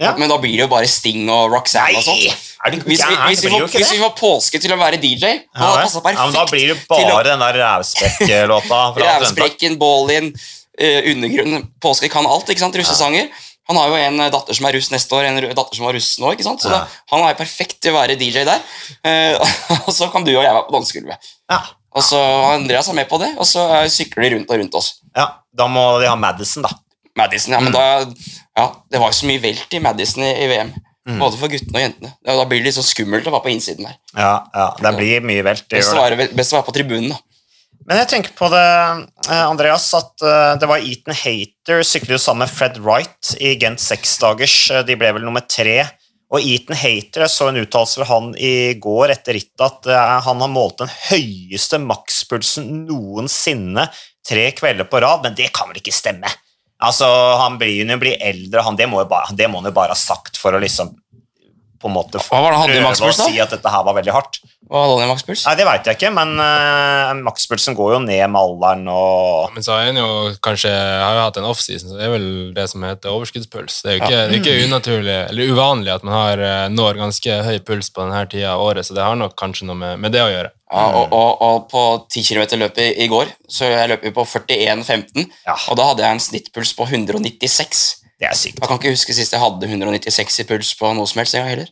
Speaker 1: Ja.
Speaker 2: Men da blir det jo bare Sting og Roxanne og sånt.
Speaker 1: Er du
Speaker 2: Hvis vi,
Speaker 1: gæren?
Speaker 2: hvis,
Speaker 1: Det
Speaker 2: vi får, hvis vi får påske til å være DJ,
Speaker 1: Ja, ja, men da blir det
Speaker 2: bare å-
Speaker 1: den der rævspekk-låta
Speaker 2: Rævsprekken, Ballin, uh, Undergrunn Påske kan alt, ikke sant? Russesanger. Han har jo en eh, datter som er russ neste år, en datter som var russ nå. ikke sant? Så da, Han er perfekt til å være DJ der. Uh, og så kan du og jeg være på dansegulvet.
Speaker 1: Ja.
Speaker 2: Og så Andreas er med på det, og så eh, sykler de rundt og rundt oss.
Speaker 1: ja, da må de ha Madison, da.
Speaker 2: Madison, ja, men
Speaker 1: Mm.
Speaker 2: da, ja, Det var jo så mye velt i Madison i, i VM.
Speaker 1: Mm.
Speaker 2: Både for guttene og jentene. Ja, da blir det litt sånn skummelt å være på innsiden der.
Speaker 1: Ja, ja, det blir mye velt. Det
Speaker 2: Best å være, best å være på tribunen, da.
Speaker 1: Men jeg tenker på det, eh, Andreas, at eh, det var Eaton Hater syklet jo sammen med Fred Wright i Gent seksdagers. Eh, De ble vel nummer tre. Og Eaton Hater, jeg så en uttalelse fra han i går etter rittet at han har målt den høyeste makspulsen noensinne tre kvelder på rad, men det kan vel ikke stemme? Altså, Han jo blir eldre, han, det, må det må han jo bare ha sagt for å liksom på en måte
Speaker 2: Hva var det han hadde i
Speaker 1: prøve
Speaker 2: makspuls,
Speaker 1: å
Speaker 2: da?
Speaker 1: si at dette her var veldig hardt.
Speaker 2: Hva hadde han i makspuls?
Speaker 1: Nei, det veit jeg ikke, men uh, makspulsen går jo ned med alderen og
Speaker 3: Men så har en jo kanskje har jo hatt en offseason, så det er vel det som heter overskuddspuls. Det er jo ikke, det er ikke unaturlig, eller uvanlig at man har, eh, når ganske høy puls på denne tida av året, så det har nok kanskje noe med, med det å gjøre.
Speaker 2: Ja, og, og, og på 10 km-løpet i går så jeg løp jo på 41,15,
Speaker 1: Ja.
Speaker 2: og da hadde jeg en snittpuls på 196.
Speaker 1: Det er sykt.
Speaker 2: Jeg kan ikke huske sist jeg hadde 196 i puls på noe som helst jeg heller.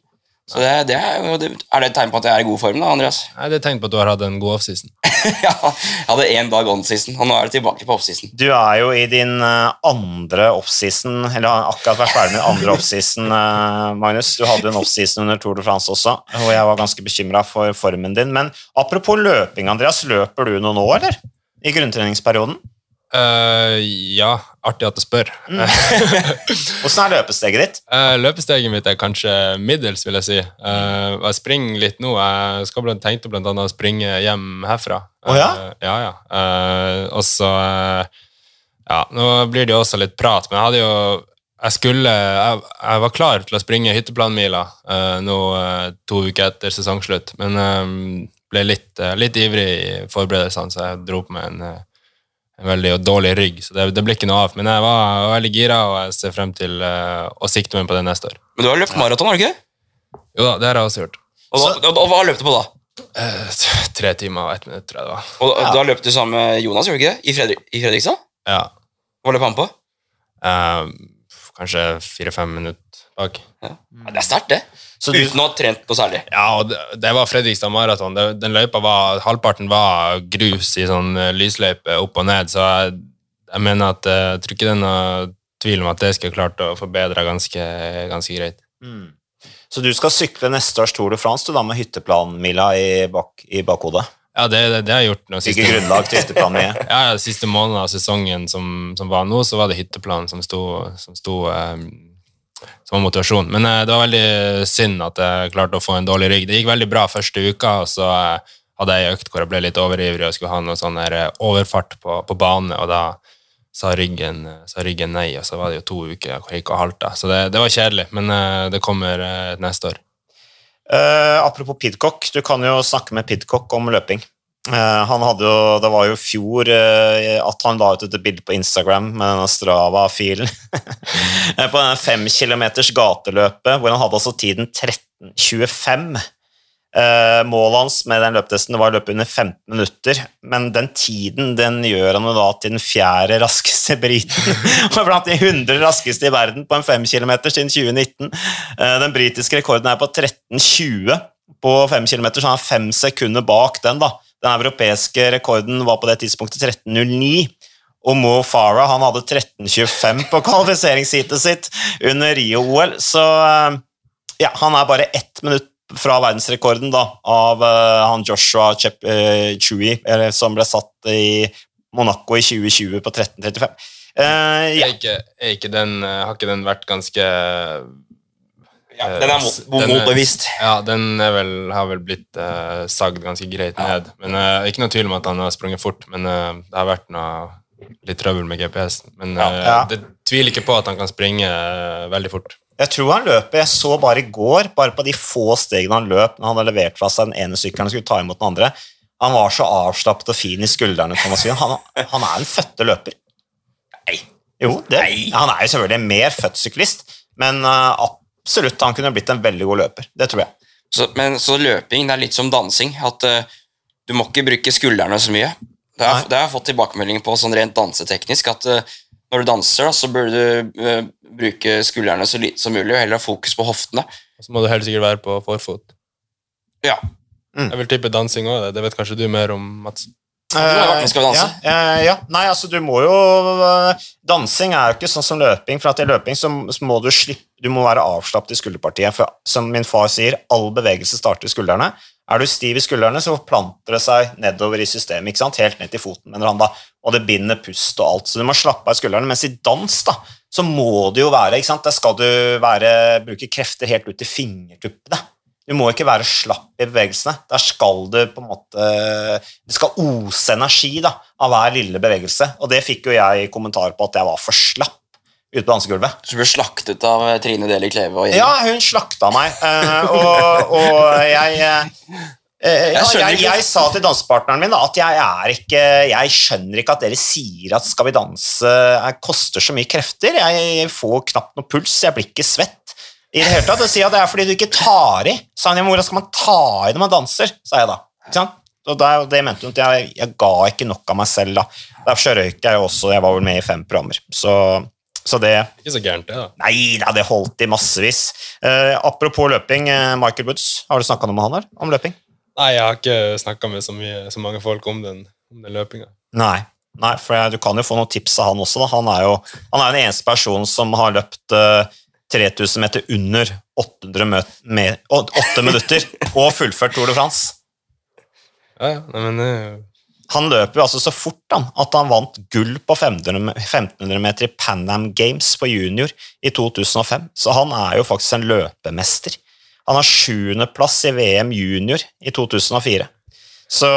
Speaker 2: Så det, det er, jo- det, er det et tegn på at jeg er i god form, da, Andreas?
Speaker 3: Nei, Det er et tegn på at du har hatt en god offseason.
Speaker 2: ja, jeg hadde én dag on-season, og nå er det tilbake på off-season.
Speaker 1: Du er jo i din eh, andre offseason, eller har akkurat vært ferdig med andre offseason, eh, Magnus. Du hadde en offseason under Tour de France også, og jeg var ganske bekymra for formen din. Men apropos løping, Andreas, løper du noe nå, eller? I grunntreningsperioden?
Speaker 3: Eh, ja, artig at du spør.
Speaker 1: Åssen er løpesteget ditt?
Speaker 3: Uh, løpesteget mitt er kanskje middels, vil jeg si. Uh, jeg springer litt nå. Jeg skal blant, tenkte annet å springe hjem herfra.
Speaker 1: Oh, ja?
Speaker 3: Eh, ja, ja. Eh, og så Ja, nå blir det jo også litt prat, men jeg hadde jo jeg skulle Jeg, jeg var klar til å springe hytteplanmila uh, nå to uker etter sesongslutt, men eh, ble litt, uh, litt ivrig i forberedelsene, så jeg dro på meg en, eh, en veldig dårlig rygg, så det, det ble ikke noe av. Men jeg var veldig gira, og jeg ser frem til uh, å sikte meg på det neste år.
Speaker 2: Men du har løpt maraton, har du ikke? det?
Speaker 3: Jo da, det har jeg også gjort.
Speaker 2: Og, da, og, og hva løp du på da?
Speaker 3: Uh, tre timer og ett minutt, tror jeg det var.
Speaker 2: Og
Speaker 1: Ja.
Speaker 2: da løp du sammen med Jonas, gjorde du ikke det? I, Fredri i Fredrikstad?
Speaker 3: Ja.
Speaker 2: Hva løp han på?
Speaker 3: Eh, kanskje fire-fem minutter bak.
Speaker 2: Ja. Ja, det er sterkt, det.
Speaker 1: Så du,
Speaker 2: Uten å ha trent noe særlig.
Speaker 3: Ja, og det, det var Fredrikstad maraton. Den løypa var Halvparten var grus i sånn eh, lysløype opp og ned, så jeg, jeg mener at eh, jeg tror ikke det er noe tvil om at det skulle klart å forbedre ganske, ganske greit.
Speaker 1: mm. så du skal sykle neste års Tour de France du da med hytteplanmila i, bak, i bakhodet?
Speaker 3: Ja, det, det, har jeg gjort nå siste
Speaker 1: grunnlag til hytteplanmila?
Speaker 3: Ja, ja, siste måneden av sesongen som, som var nå, så var det hytteplanen som sto, som, sto eh, som var motivasjon. Men eh, det var veldig synd at jeg klarte å få en dårlig rygg. Det gikk veldig bra første uka, og så eh, hadde jeg økt hvor jeg ble litt overivrig og skulle ha noe sånn eh, overfart på, på bane, og da sa ryggen, eh, sa ryggen nei, og så var det jo to uker hvor jeg gikk og halta. Så det, det var kjedelig, men eh, det kommer neste år.
Speaker 1: Eh, apropos Pidcock, du kan jo snakke med Pidcock om løping. Uh, han hadde jo, Det var jo i fjor uh, at han la ut et bilde på Instagram med denne Strava-filen. På denne fem kilometers gateløpet, hvor han hadde altså tiden 13.25. Eh, målet hans med den løptesten var å løpe under 15 minutter, men den tiden den gjør han da til den fjerde raskeste briten. Og blant de 100 raskeste i verden på en 5 km siden 2019. Uh, den britiske rekorden er på 13.20 på 5 km, så han er fem sekunder bak den. da. Den europeiske rekorden var på det tidspunktet 13.09. Og Mo Farah han hadde 13.25 på kvalifiseringsheatet sitt under Rio-OL, så eh, ja, han er bare ett minutt fra verdensrekorden da, av eh, han Joshua Chep, uh, Chui, eller, som ble satt i Monaco i 2020 på 13.35. Uh, ja.
Speaker 3: Er ikke, er ikke den, eh, har ikke den vært ganske
Speaker 2: Ja, den er mot,
Speaker 3: Den
Speaker 2: motbevisst.
Speaker 3: Ja, den er vel, har vel blitt uh, sagd ganske greit ned. Men uh, Ikke noe tvil om at han har sprunget fort, men uh, det har vært noe litt trøbbel med GPS-en. Men
Speaker 1: Ja,
Speaker 3: eh,
Speaker 1: ja.
Speaker 3: det tviler ikke på at han kan springe eh, veldig fort.
Speaker 1: Jeg tror han løper. Jeg så bare i går, bare på de få stegene han løp når han hadde levert fra seg den ene sykkelen og skulle ta imot den andre. Han var så avslappet og fin i skuldrene. Wien. Han, han er en fødte løper.
Speaker 2: Nei.
Speaker 1: Jo, det,
Speaker 2: Nei.
Speaker 1: Han er jo selvfølgelig en mer født syklist, men eh, absolutt han kunne blitt en veldig god løper. Det tror jeg.
Speaker 2: Så, men så løping det er litt som dansing. At uh, du må ikke bruke skuldrene så mye. Det har, det har jeg fått tilbakemelding på sånn rent danseteknisk. At uh, når du danser, da, så bør du uh, bruke skuldrene så lite som mulig, og heller ha fokus på hoftene.
Speaker 3: Og så må du helt sikkert være på forfot.
Speaker 2: Ja.
Speaker 1: Mm.
Speaker 3: Jeg vil tippe dansing òg. Det vet kanskje du mer om, Mats.
Speaker 2: du har vært med Skal vi danse.
Speaker 1: Ja, eh, ja. Nei, altså du må jo Dansing er jo ikke sånn som løping, for at i løping så, så må du slippe Du må være avslappet i skulderpartiet, for som min far sier, all bevegelse starter i skuldrene. Er du stiv i skuldrene, så planter det seg nedover i systemet, ikke sant? helt ned til foten, mener han da, og det binder pust og alt, så du må slappe av skuldrene, mens i dans da, så må det jo være, ikke sant, der skal du være, bruke krefter helt ut til fingertuppene. Du må ikke være slapp i bevegelsene. Der skal du på en måte Det skal ose energi da, av hver lille bevegelse. Og det fikk jo jeg kommentar på at jeg var for slapp ute på dansegulvet.
Speaker 2: Så du blir slaktet av eh, Trine Deli Kleve og.
Speaker 1: Ja, hun slakta meg, Uh, og, og jeg uh, ja, jeg, jeg sa til dansepartneren min da, at jeg er ikke Jeg skjønner ikke at dere sier at Skal vi danse Jeg koster så mye krefter. Jeg får knapt noe puls, jeg blir ikke svett i det hele tatt. Og sier at det er fordi du ikke tar i. Sa han, hvordan skal man ta i når man danser? sa jeg da. Ikke sant? Og det, det mente hun at jeg, jeg ga ikke nok av meg selv. da. Derfor røyk jeg også. Jeg var vel med i fem programmer. Så, så det
Speaker 3: Ikke så gærent, det, da.
Speaker 1: Nei da, det holdt i massevis. Eh, apropos løping, eh, Michael Woods, har du snakka noe med han her om løping?
Speaker 3: Nei, jeg har ikke snakka med så, mye, så mange folk om den, om den løpinga.
Speaker 1: Nei. Nei, for jeg, du kan jo få noen tips av han også. Da. Han er jo han er den eneste personen som har løpt eh, 3000 meter under 800 mø med, 8 minutter og fullført Tour de France.
Speaker 3: Ja, ja. Men eh,
Speaker 1: Han løper jo altså så fort han, at han vant gull på 1500 meter i Pan Am Games på junior i 2005. Så han er jo faktisk en løpemester. Han har sjuendeplass i VM junior i 2004. Så,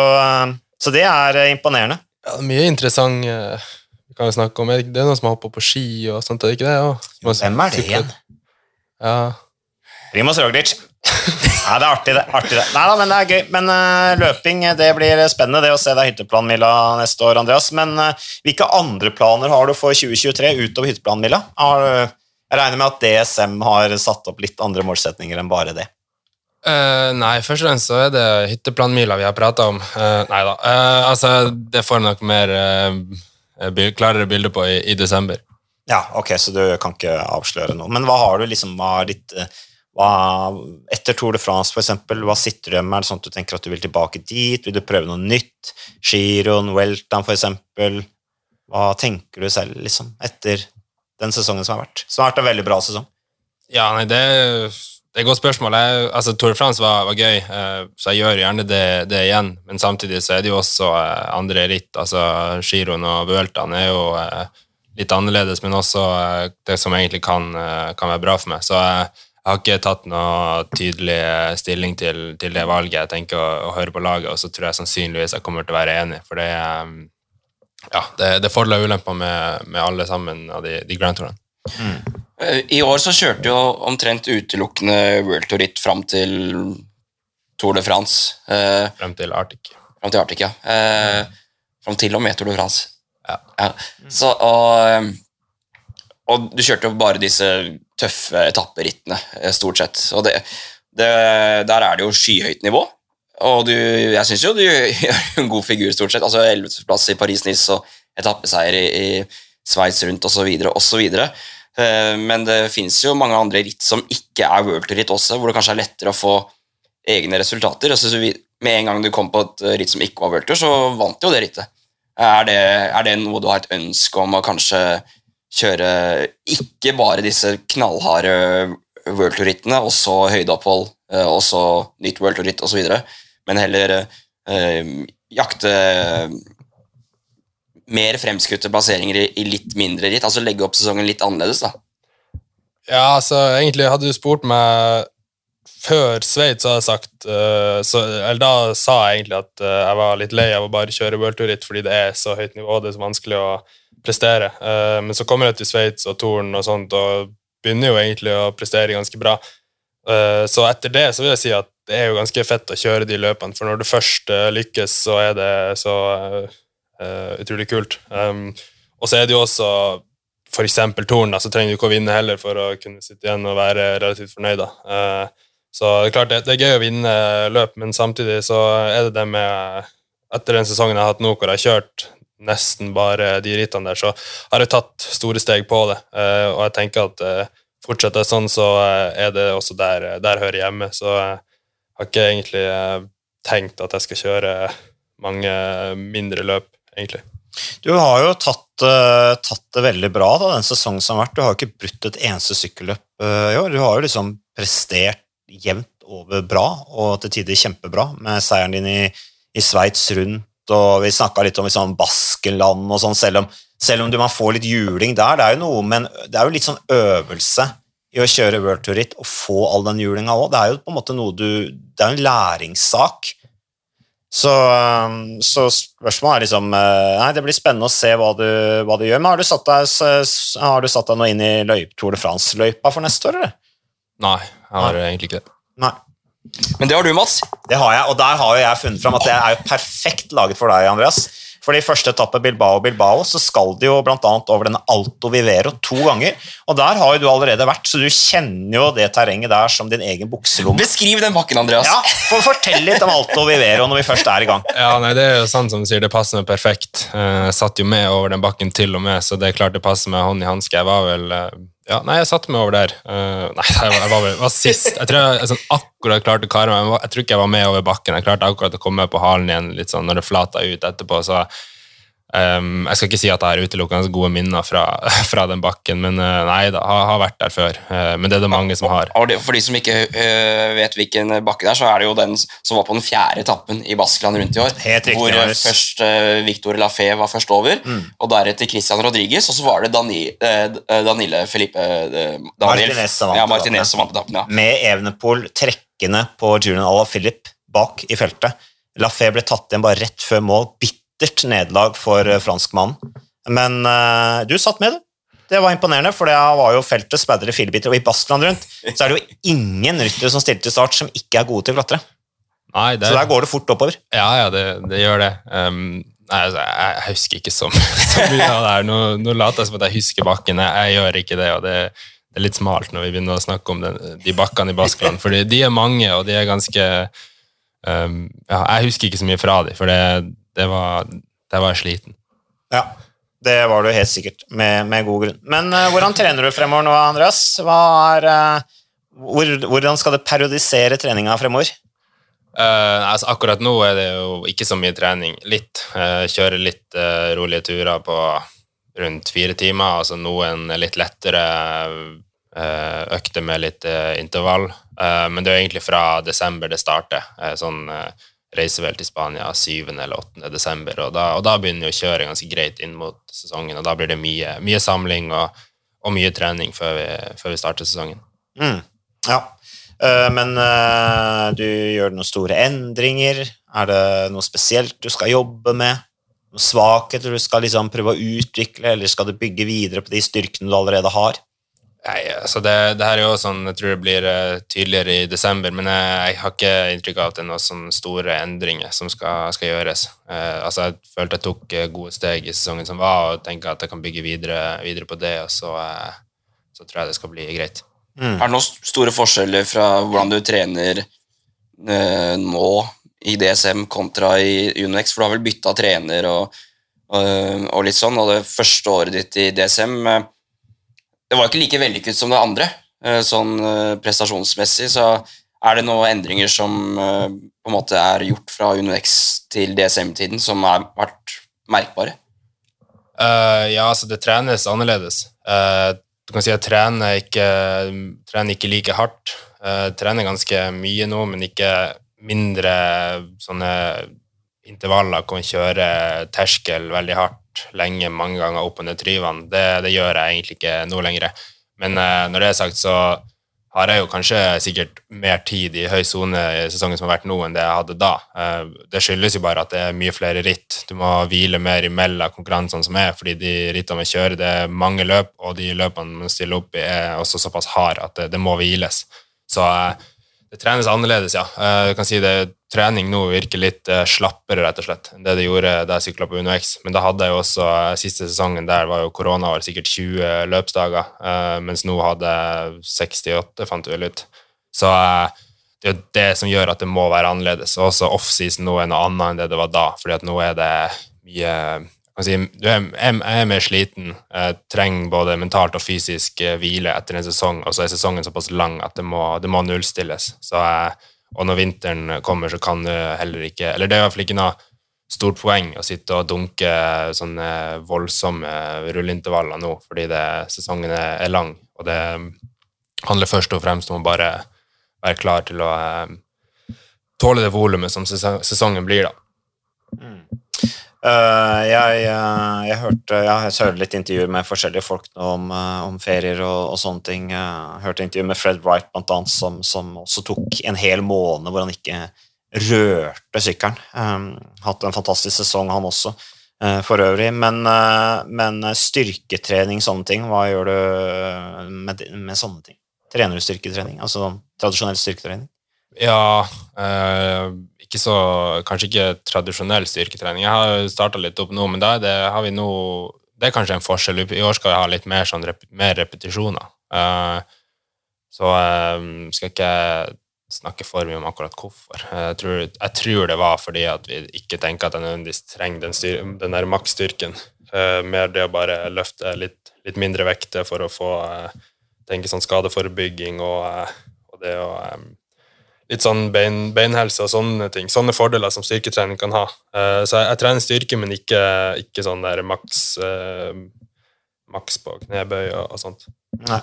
Speaker 1: så det er eh, imponerende.
Speaker 3: ja, det mye interessant eh, vi kan jo snakke om. Det er noen som har hoppa på ski og sånt, er det ikke det? Som
Speaker 1: Hvem er det igjen?
Speaker 3: Ja.
Speaker 1: Primoz Roglic. Nei, det er artig, det. Artig det. Neida, men det er gøy. Men uh, løping, det blir spennende det å se deg hytteplanmila neste år, Andreas. Men uh, hvilke andre planer har du for 2023 utover hytteplanmila? Jeg regner med at DSM har satt opp litt andre målsetninger enn bare det.
Speaker 3: Uh, nei, først og fremst så er det hytteplanmila vi har prata om. Uh, nei da. Eh, altså, det får jeg nok mer eh, klarere bilde på i, i desember.
Speaker 1: Ja, ok, så du kan ikke avsløre noe. Men hva har du liksom er ditt eh, hva, Etter Tour de France, eksempel, hva sitter du med? Er det sånn at du tenker at du vil tilbake dit? Vil du prøve noe nytt? Giroen, Weltan, for eksempel. Hva tenker du selv, liksom, etter den sesongen som har vært? Som har vært en veldig bra sesong.
Speaker 3: Ja, nei, det, det er et godt spørsmål. Jeg, altså, Tour de France var, var gøy, eh, så jeg gjør gjerne det, det, igjen. Men samtidig så er det jo også eh, andre ritt. altså Giroen og Vueltaen er jo eh, litt annerledes, men også det som egentlig kan, kan være bra for meg. Så jeg, jeg har ikke tatt noe tydelig stilling til, til det valget. Jeg tenker å, å, høre på laget, og så tror jeg sannsynligvis jeg kommer til å være enig. For det, ja, det, det er fordeler og ulemper med, med, alle sammen av de, de Grand Tourene. Mm.
Speaker 2: I år så kjørte jo omtrent utelukkende World Tour ritt fram til Tour de France.
Speaker 3: Eh, frem til Arctic.
Speaker 2: Frem til Arctic, ja. Eh, frem til og med Tour de France. Ja. ja. Så, og, og, du kjørte jo bare disse tøffe etapperittene, eh, stort sett. Og det, det, der er det jo skyhøyt nivå. Og du, jeg syns jo du gjør en god figur, stort sett. Altså Ellevteplass i Paris-Nice og etappeseier i, i Sveits rundt osv. osv. Eh, men det finnes jo mange andre ritt som ikke er World Tour-ritt også, hvor det kanskje er lettere å få egne resultater. Altså, med en gang du kom på et ritt som ikke var World Tour, så vant jo det rittet. Er det, er det noe du har et ønske om å kanskje kjøre ikke bare disse knallharde World Tour-rittene, og så høydeopphold, eh, og så nytt World Tour-ritt osv., men heller eh, jakte mer fremskutte plasseringer i, litt mindre ritt? Altså legge opp sesongen litt annerledes, da?
Speaker 3: Ja, altså, egentlig hadde du spurt meg før Sveits, hadde jeg sagt uh, så, Eller da sa jeg egentlig at uh, jeg var litt lei av å bare kjøre worldtour-ritt fordi det er så høyt nivå, det er så vanskelig å prestere. Uh, men så kommer jeg til Sveits og Torn og sånt, og begynner jo egentlig å prestere ganske bra. så etter det så vil jeg si at det er jo ganske fett å kjøre de løpene, for når du først lykkes, så er det så utrolig kult. Um, og så er det jo også f.eks. Torn, så trenger du ikke å vinne heller for å kunne sitte igjen og være relativt fornøyd. Uh, så det er klart det, er gøy å vinne løp, men samtidig så er det det med Etter den sesongen jeg har hatt nå, hvor jeg har kjørt nesten bare de rittene der, så har jeg tatt store steg på det. Uh, og jeg tenker at fortsetter jeg sånn, så er det også der, der hører hjemme. Så jeg har ikke egentlig tenkt at jeg skal kjøre mange mindre løp egentlig.
Speaker 1: Du har jo tatt, tatt, det veldig bra da, den sesongen som har vært. Du har jo ikke brutt et eneste sykkelløp i år. Du har jo liksom prestert jevnt over bra, og til tider kjempebra, med seieren din i, i Sveits rundt, og vi snakka litt om liksom, Baskenland og sånn, selv om, selv om du, man får litt juling der. Det er jo noe, men det er jo litt sånn øvelse i å kjøre World Tour Ritt og få all den julinga òg. Det er jo på en måte noe du Det er en læringssak. Så, um, så, spørsmålet er liksom eh, Nei, det blir spennende å se hva du, hva du gjør. Men har du satt deg, har du satt deg noe inn i løyp, Tour de France-løypa for neste år, eller?
Speaker 3: Nei, jeg har nei. egentlig ikke det.
Speaker 1: Nei.
Speaker 2: Men det har du, Mats.
Speaker 1: Det har jeg, og der har jeg funnet fram at det er jo perfekt laget for deg, Andreas. For i første etappe Bilbao-Bilbao så skal de jo bl.a. over denne Alto Vivero to ganger. Og der har jo du allerede vært, så du kjenner jo det terrenget der som din egen bukselomme.
Speaker 2: Beskriv den bakken, Andreas.
Speaker 1: Ja, for Fortell litt om Alto Vivero når vi først er i gang.
Speaker 3: Ja, nei, Det er jo sant som du sier, det passer meg perfekt. Eh, jeg satt jo med over den bakken til og med, så det er klart det passer meg hånd i hanske. Jeg var vel eh, ja, nei, jeg satte meg over der. Uh, nei, jeg var, vel sist. Jeg tror jeg, jeg sånn akkurat klarte å kare meg. Jeg tror ikke jeg var med over bakken. Jeg klarte akkurat å komme på halen igjen litt sånn når det flata ut etterpå. så Um, jeg skal ikke si at jeg har utelukkende gode minner fra, fra, den bakken, men uh, nei da, har, har vært der før. Uh, men det er det mange som har.
Speaker 2: For de som ikke uh, vet hvilken bakke det er, så er det jo den som var på den fjerde etappen i Baskeland rundt i år.
Speaker 1: Helt riktig,
Speaker 2: hvor først Victor Lafay var først over, mm. og deretter Christian Rodriguez, og så var det Dani, Danile Felipe Daniel,
Speaker 1: Martinez som vant,
Speaker 2: ja, Martinez som vant etappen. Ja.
Speaker 1: Med Evenepool trekkende på Julian Ala Philip bak i feltet. Lafay ble tatt igjen bare rett før mål. bitte bittert nederlag for eh, franskmannen. Men uh, du satt med, du. Det var imponerende, for det var jo feltet spadder i filebiter. Og i Baskeland rundt så er det jo ingen ryttere som stiller til start, som ikke er gode til å klatre.
Speaker 3: Nei, det...
Speaker 1: Så der går det fort oppover.
Speaker 3: Ja, ja, det, det gjør det. Um, nei, altså, jeg, jeg, husker ikke så, så mye av det her. Nå, nå later jeg som at jeg husker bakken. Jeg, jeg gjør ikke det. og det, det, er litt smalt når vi begynner å snakke om den, de bakkene i Baskeland, for de er mange, og de er ganske um, ja, Jeg husker ikke så mye fra dem, for det, det var, der var jeg sliten.
Speaker 1: Ja. det var du helt sikkert, med, med god grunn. Men uh, hvordan trener du fremover nå, Andreas? Er, uh, hvor, hvordan skal du periodisere treninga fremover?
Speaker 3: Uh, altså akkurat nå er det jo ikke så mye trening. Litt. Uh, kjøre litt rolige turer på rundt fire timer. Altså noen litt lettere økter med litt intervall. men det er egentlig fra desember det starter. sånn reiser vel til Spania 7. eller 8. desember, og da, og da begynner jo å kjøre ganske greit inn mot sesongen. Og da blir det mye, mye samling og, og, mye trening før vi, før vi starter sesongen.
Speaker 1: Mm. Ja. Eh, men eh, du gjør noen store endringer. Er det noe spesielt du skal jobbe med? Noen svakheter du skal liksom prøve å utvikle, eller skal du bygge videre på de styrkene du allerede har?
Speaker 3: Nei, altså det, det, her er jo sånn, Jeg tror det blir uh, tydeligere i desember, men jeg, jeg, har ikke inntrykk av at det er noen sånne store endringer som skal, skal gjøres. Eh, altså Jeg følte jeg tok uh, gode steg i sesongen som var, og tenker at jeg kan bygge videre, videre på det, og så, så, tror jeg det skal bli greit.
Speaker 2: Mm. Er det noen store forskjeller fra hvordan du trener eh, nå i DSM kontra i Unex? For du har vel bytta trener og, og, og, litt sånn, og det første året ditt i DSM eh, Det var ikke like vellykket som det andre, eh, sånn eh, prestasjonsmessig. Så er det noen endringer som eh, på en måte er gjort fra UnoX til DSM-tiden, som har vært merkbare?
Speaker 3: Uh, ja, altså det trenes annerledes. Uh, du kan si at trener ikke, trener ikke like hardt. Eh, trener ganske mye nå, men ikke mindre sånne intervaller. Kan kjøre terskel veldig hardt lenge, mange ganger opp ned tryvene. Det, det gjør jeg egentlig ikke nå lenger. Men eh, når det er sagt, så har jeg jo kanskje sikkert mer tid i høy sone i sesongen som har vært nå, enn det jeg hadde da. Eh, det skyldes jo bare at det er mye flere ritt. Du må hvile mer imellom konkurransene som er, fordi de rittene vi kjører, det er mange løp, og de løpene man stiller opp i, er også såpass harde at det, det må hviles. Så eh, det trenes annerledes, ja. Eh, kan si det, Trening nå virker litt eh, slappere rett og slett, enn det det gjorde da jeg sykla på UnoX. Men da hadde jeg også eh, siste sesongen der var jo koronaår, sikkert 20 løpsdager. Mens nå hadde jeg 68, fant du vel ut. Så det er jo det som gjør at det må være annerledes. Og også offseason nå er noe annet enn det det var da, fordi at nå er det mye Si, jeg er mer sliten, jeg trenger både mentalt og fysisk eh, hvile etter en sesong, og så er sesongen såpass lang at det må, det må nullstilles. Så, og når vinteren kommer, så kan du heller ikke Eller det er i hvert fall ikke noe stort poeng å sitte og dunke sånne voldsomme rulleintervaller nå, fordi det, sesongen er lang, og det handler først og fremst om å bare være klar til å eh, tåle det volumet som sesongen blir, da. Mm.
Speaker 1: Uh, jeg, uh, jeg, hørte Jeg hørte litt intervjuer med forskjellige folk om, uh, om ferier og, og, sånne ting. Jeg hørte intervju med Fred Wright, blant annet, som, som, også tok en hel måned hvor han ikke rørte sykkelen. Um, hatt en fantastisk sesong, han også, for øvrig. Men, men, styrketrening, sånne ting, hva gjør du med, med sånne ting? Trener du styrketrening? Altså tradisjonell styrketrening?
Speaker 3: Ja ikke så, kanskje ikke tradisjonell styrketrening. Jeg har starta litt opp nå, men da det, vi nå Det er kanskje en forskjell. I år skal jeg ha litt mer, sånn, rep, mer repetisjoner. Eh, så eh, skal ikke snakke for mye om akkurat hvorfor. Jeg tror, jeg tror, det var fordi at vi ikke tenker at jeg nødvendigvis trenger den, styr, den der maksstyrken. Uh, mer det å bare løfte litt, litt mindre vekter for å få tenke sånn skadeforebygging og, og det å litt sånn bein, beinhelse og sånne ting. Sånne fordeler som styrketrening kan ha. Uh, så jeg, jeg, trener styrke, men ikke, ikke sånn der maks, uh, maks på knebøy og, og sånt.
Speaker 1: Nei.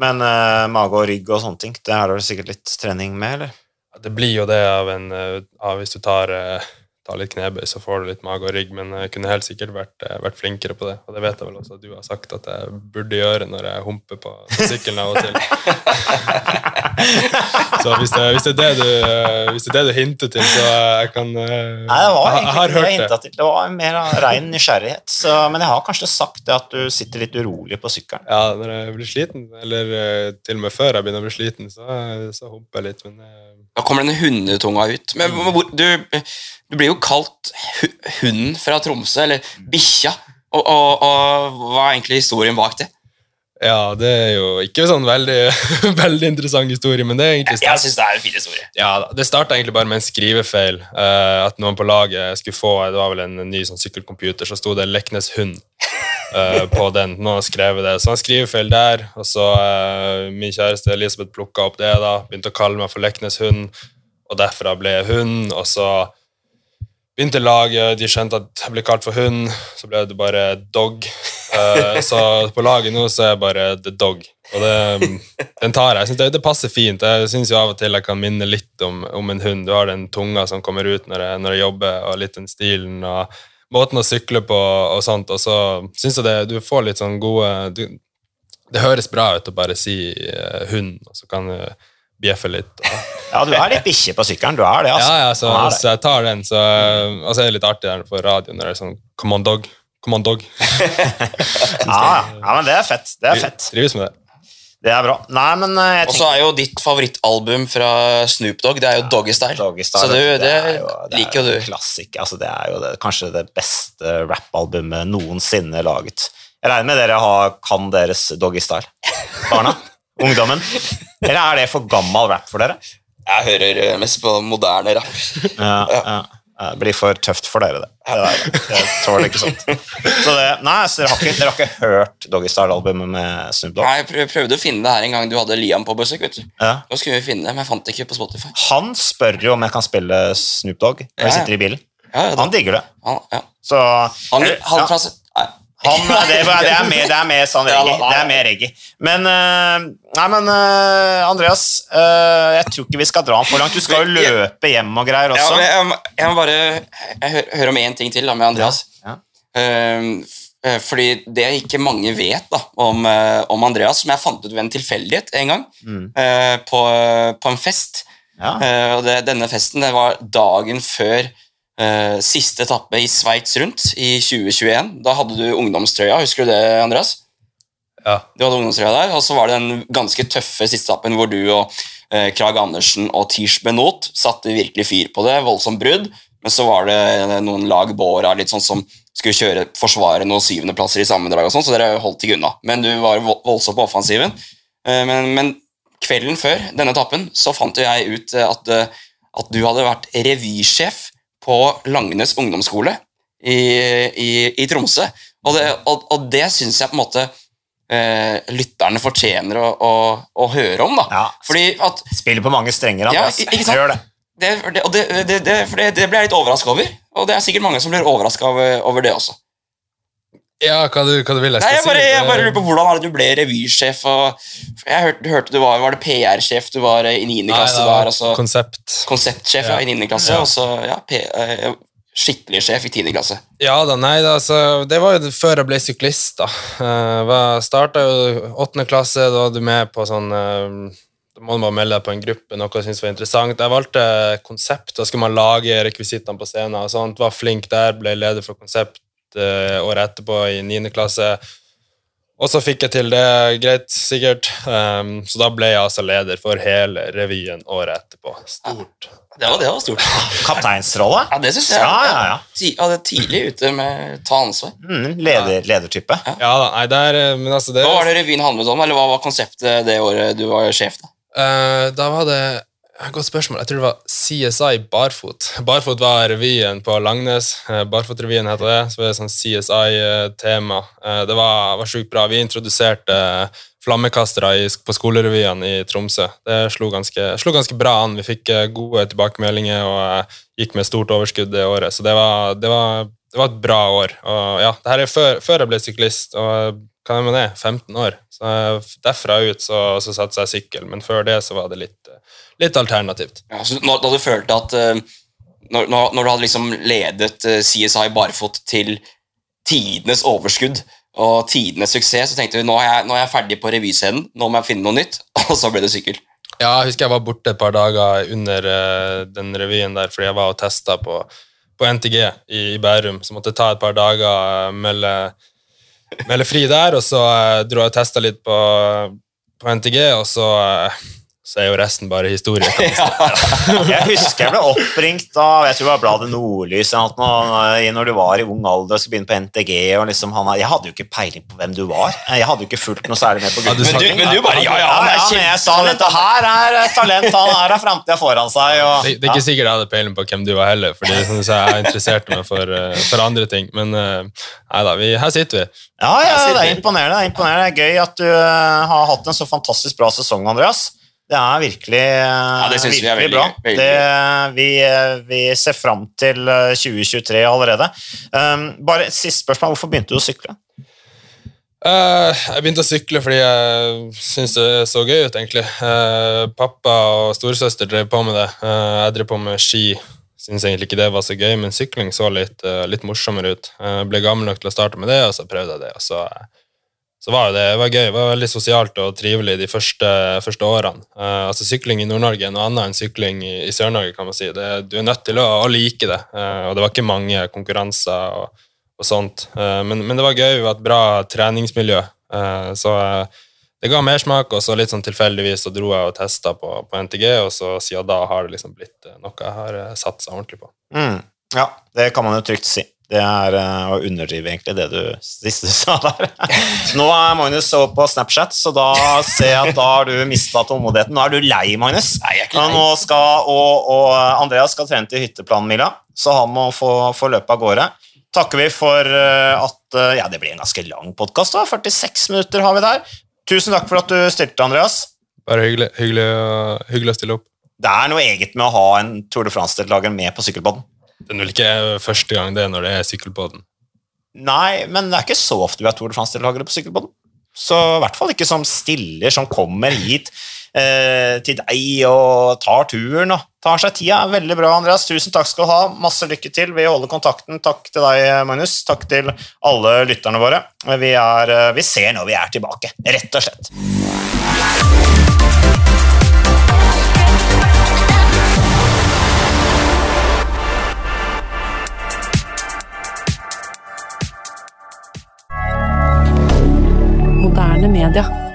Speaker 1: Men uh, mage og rygg og sånne ting, det har du sikkert litt trening med, eller?
Speaker 3: Det blir jo det av en av Hvis du tar ta litt knebøy, så får du litt mage og rygg, men jeg kunne helt sikkert vært, eh, vært, flinkere på det. Og det vet jeg vel også at du har sagt at jeg burde gjøre når jeg humper på, sykkelen av og til. så hvis det, hvis, det det du, eh, hvis, det er det du, hinter til, så jeg kan
Speaker 1: eh, Nei, det var egentlig ikke det jeg hinta til. Det var mer av rein nysgjerrighet. Så, men jeg har kanskje sagt det at du sitter litt urolig på sykkelen.
Speaker 3: Ja, når jeg blir sliten, eller til og med før jeg begynner å bli sliten, så, så humper jeg litt. men
Speaker 2: da kommer denne hundetunga ut. Men du, du blir jo kalt hunden fra Tromsø, eller bikkja. Og, og, og, hva er egentlig historien bak det?
Speaker 3: Ja, det er jo ikke sånn veldig, veldig interessant historie, men det er egentlig
Speaker 2: Jeg, jeg synes det er en fin historie.
Speaker 3: Ja. Det starta egentlig bare med en skrivefeil. Uh, at noen på laget skulle få Det var vel en ny sånn sykkelcomputer, så sto det Leknes hund eh, på den. Noen har skrevet det. Så han skriver feil der, og så uh, min kjæreste Elisabeth plukka opp det, da, begynte å kalle meg for Leknes hund, og derfra ble jeg hund, og så begynte laget, de skjønte at jeg ble kalt for hund, så ble det bare dog. Uh, så på laget nå så er jeg bare the dog. Og det, den tar jeg. Jeg synes det, det passer fint. Jeg syns av og til jeg kan minne litt om, om en hund. Du har den tunga som kommer ut når jeg, når jeg jobber, og litt den stilen og måten å sykle på og sånt. Og så syns jeg det, du får litt sånn gode du, Det høres bra ut å bare si uh, hund, og så kan du bjeffe litt. Og,
Speaker 1: Ja, du er litt bikkje på sykkelen. Du er det, altså.
Speaker 3: ja, ja, så, så jeg tar den, så Og så er det litt artig der på radioen når det er sånn Come on, dog. Come on, dog.
Speaker 1: Ja, ja. ja, men det er fett. Det er fett.
Speaker 3: Trives med det.
Speaker 1: Det er bra. Nei, men jeg tenker...
Speaker 2: Og så er jo ditt favorittalbum fra Snoop Dogg det er jo Doggy Style.
Speaker 1: Doggy
Speaker 2: så du, det,
Speaker 1: er jo, det
Speaker 2: liker jo du.
Speaker 1: Klassik. Altså, det er jo det, kanskje det beste rappalbumet noensinne laget. Jeg regner med dere har, kan deres Doggy Style. Barna? Ungdommen? Eller er det for gammel rap for dere?
Speaker 2: Jeg hører eh, mest på moderne rap.
Speaker 1: Ja, ja. Det blir for tøft for dere, det. det, det. Jeg tåler ikke sånt. Så det, nei, så dere, har ikke, dere har ikke hørt Doggy Style-albumet med Snoop Dogg?
Speaker 2: Nei, Jeg prøvde å finne det her en gang du hadde Liam på besøk. vet du.
Speaker 1: Ja.
Speaker 2: Da skulle vi finne det, men jeg fant det ikke på Spotify.
Speaker 1: Han spør jo om jeg kan spille Snoop Dogg når
Speaker 2: Ja,
Speaker 1: jeg
Speaker 2: ja.
Speaker 1: sitter i bilen.
Speaker 2: Ja, ja,
Speaker 1: Han digger det.
Speaker 2: han, ja.
Speaker 1: Så
Speaker 2: han, han
Speaker 1: ja.
Speaker 2: fra.
Speaker 1: Han, det, det, er mer, det er mer sånn reggae. Det er mer reggae. Men, eh, nei, men eh, Andreas, eh, jeg tror ikke vi skal dra han for langt. Du skal jo løpe hjem og greier også.
Speaker 2: Ja, jeg, jeg må bare Jeg hø hører om én ting til da, med Andreas.
Speaker 1: Ja.
Speaker 2: Ehm, eh, fordi det ikke mange vet da, om, om Andreas, som jeg fant ut ved en tilfeldighet en gang,
Speaker 1: Mm.
Speaker 2: på, på en fest.
Speaker 1: Ja.
Speaker 2: Og det, denne festen det var dagen før siste etappe i Sveits rundt i 2021. Da hadde du ungdomstrøya, husker du det, Andreas?
Speaker 3: Ja.
Speaker 2: Du hadde ungdomstrøya der, og så var det den ganske tøffe siste etappen hvor du og eh, Krag Andersen og Tish Benot satte virkelig fyr på det. Voldsomt brudd. Men så var det noen lag Båra litt sånn som skulle kjøre, forsvare noen syvendeplasser i sammendrag, og sånn, så dere holdt ikke unna. Men du var voldsomt på offensiven. Eh, men, men kvelden før denne etappen så fant jeg ut eh, at, eh, at du hadde vært revysjef på Langenes ungdomsskole i, i, i Tromsø. Og det, og, og det syns jeg på en måte eh, lytterne fortjener å, å, å høre om. da.
Speaker 1: Ja.
Speaker 2: Fordi at
Speaker 1: Spiller på mange strenger,
Speaker 2: Ja, ikke sant?
Speaker 1: Gjør det.
Speaker 2: det, det, det, det, det, det, det ble jeg litt overraska over. Og det er sikkert mange som blir overraska over, over det også.
Speaker 3: Ja, hva du, hva du vil jeg
Speaker 2: Nei, jeg bare,
Speaker 3: si?
Speaker 2: jeg bare lurer på Hvordan du ble revysjef? Jeg hørte, hørte du var, var det PR-sjef du var i 9.
Speaker 3: Nei,
Speaker 2: klasse
Speaker 3: da,
Speaker 2: var, og så
Speaker 3: Konsept.
Speaker 2: konseptsjef ja. I 9. klasse,
Speaker 3: Ja.
Speaker 2: og så ja, P, eh, skikkelig sjef i 10. klasse.
Speaker 3: Ja da, nei da, så det var jo før jeg ble syklist, da. Jeg starta jo 8. klasse, da var du med på sånn eh, Da må du bare melde deg på en gruppe, noe jeg syntes var interessant. Jeg valgte konsept, da skulle man lage rekvisittene på scenen og sånt. Var flink der, ble leder for konsept eh, året etterpå i niende klasse. Og så fikk jeg til det, greit, sikkert. Um, så da ble jeg altså leder for hele revyen året etterpå. Stort.
Speaker 2: Det var, det var stort.
Speaker 1: Kapteinsrolle?
Speaker 2: Ja, det syns jeg.
Speaker 1: Ja, ja, ja.
Speaker 2: Ti- ja, det er tidlig ute med ta ansvar.
Speaker 1: Mm, leder, ledertype.
Speaker 3: Ja da, nei, der, eh, men altså det
Speaker 2: Hva var det revyen handlet om, eller hva var konseptet det året du var sjef? da?
Speaker 3: uh, da var det et Godt spørsmål. Jeg tror det var CSI Barfot. Barfot var revyen på Langnes. Uh, Barfot-revyen heter det. Så var er sånn CSI-tema. Eh, det var, var sjukt bra. Vi introduserte flammekastere på skolerevyene i Tromsø. Det slo ganske, slo ganske bra an. Vi fikk eh, gode tilbakemeldinger og eh, gikk med stort overskudd det året. Så det var, det var, det var et bra år. Og ja, det her er før, før jeg ble syklist. og hva er man det? 15 år. Så derfra ut så, så satsa jeg sykkel, men før det så var det litt, litt alternativt.
Speaker 2: Ja, når, da du følte at eh, når, når, du hadde liksom ledet eh, CSI Barfot til tidenes overskudd og tidenes suksess, så tenkte du nå er jeg, nå er jeg ferdig på revyscenen, nå må jeg finne noe nytt, og så ble det sykkel.
Speaker 3: Ja, jeg husker jeg var borte et par dager under eh, den revyen der, fordi jeg var og testa på, på NTG i, i Bærum, så måtte jeg ta et par dager, melde, melde fri der, og så eh, dro jeg og testa litt på, på NTG, og så, eh, så er jo resten bare historie. ja.
Speaker 1: Jeg husker jeg ble oppringt av jeg tror det var Bladet Nordlys eller noe, når du var i ung alder og skulle begynne på NTG. og liksom han, Jeg hadde jo ikke peiling på hvem du var. Jeg hadde jo ikke fulgt noe særlig med på
Speaker 3: Ja, du sa-
Speaker 1: guttesnakking.
Speaker 2: men du bare, ja, ja, han er
Speaker 1: men jeg sa dette her er talent, han her har framtida foran seg. Og,
Speaker 3: Det, det er ikke sikkert jeg hadde peiling på hvem du var heller, fordi som du sa, jeg interesserte meg for, eh, for andre ting. Men eh, nei da, vi, her sitter vi.
Speaker 1: Ja, ja,
Speaker 2: sitter
Speaker 1: det er imponerende. Det er imponerende. Det er gøy at du eh, har hatt en så fantastisk bra sesong, Andreas. Det er virkelig, ja,
Speaker 2: det virkelig vi er veldig
Speaker 1: bra.
Speaker 2: veldig
Speaker 1: det, vi, eh, vi ser fram til eh, 2023 allerede. Um, bare et siste spørsmål. Hvorfor begynte du å sykle?
Speaker 3: Uh, jeg begynte å sykle fordi jeg syntes det så gøy ut, egentlig. Uh, pappa og storesøster drev på med det. Uh, jeg drev på med ski. Syns egentlig ikke det var så gøy, men sykling så litt, eh, litt morsommere ut. Jeg ble gammel nok til å starte med det, og så prøvde jeg det. Og så, så var det, det var gøy. Det var veldig sosialt og trivelig de første, første årene. Uh, altså Sykling i Nord-Norge er noe annet enn sykling i, i Sør-Norge, kan man si. Det, du er nødt til å, å like det. Uh, og det var ikke mange konkurranser. og og sånt. Uh, Men, men det var gøy, det var et bra treningsmiljø. Så det ga mersmak, og så litt sånn tilfeldigvis så dro jeg og testa på, på NTG, og så siden da har det liksom blitt noe jeg har satsa ordentlig på.
Speaker 1: Mm. Ja, det kan man jo trygt si. Det er eh, å underdrive egentlig det du siste du sa der. Nå er Magnus over på Snapchat, så da ser jeg at da har du mista tålmodigheten. Nå er du lei, Magnus.
Speaker 2: Nei, jeg er ikke lei.
Speaker 1: nå skal, og, og Andreas skal trene til hytteplanen-mila, så han må få, få løpe av gårde. Takker vi for eh, at eh, Ja, det blir en ganske lang podkast, da. 46 minutter har vi der. Tusen takk for at du stilte, Andreas.
Speaker 3: Bare hyggelig, hyggelig, hyggelig å stille opp.
Speaker 1: Det er noe eget med å ha en Tour de France-deltaker med på sykkelpodden.
Speaker 3: Det er vel ikke første gang det er når det er sykkelbåten?
Speaker 1: Nei, men det er ikke så ofte vi har Tour de France-deltakere på sykkelbåten. Så i hvert fall ikke som stiller, som kommer hit eh, til deg og tar turen og tar seg tida. Veldig bra, Andreas. Tusen takk skal du ha. Masse lykke til. Vi holder kontakten. Takk til deg, Magnus. Takk til alle lytterne våre. Vi, er, eh, vi ser når vi er tilbake, rett og slett. moderne media.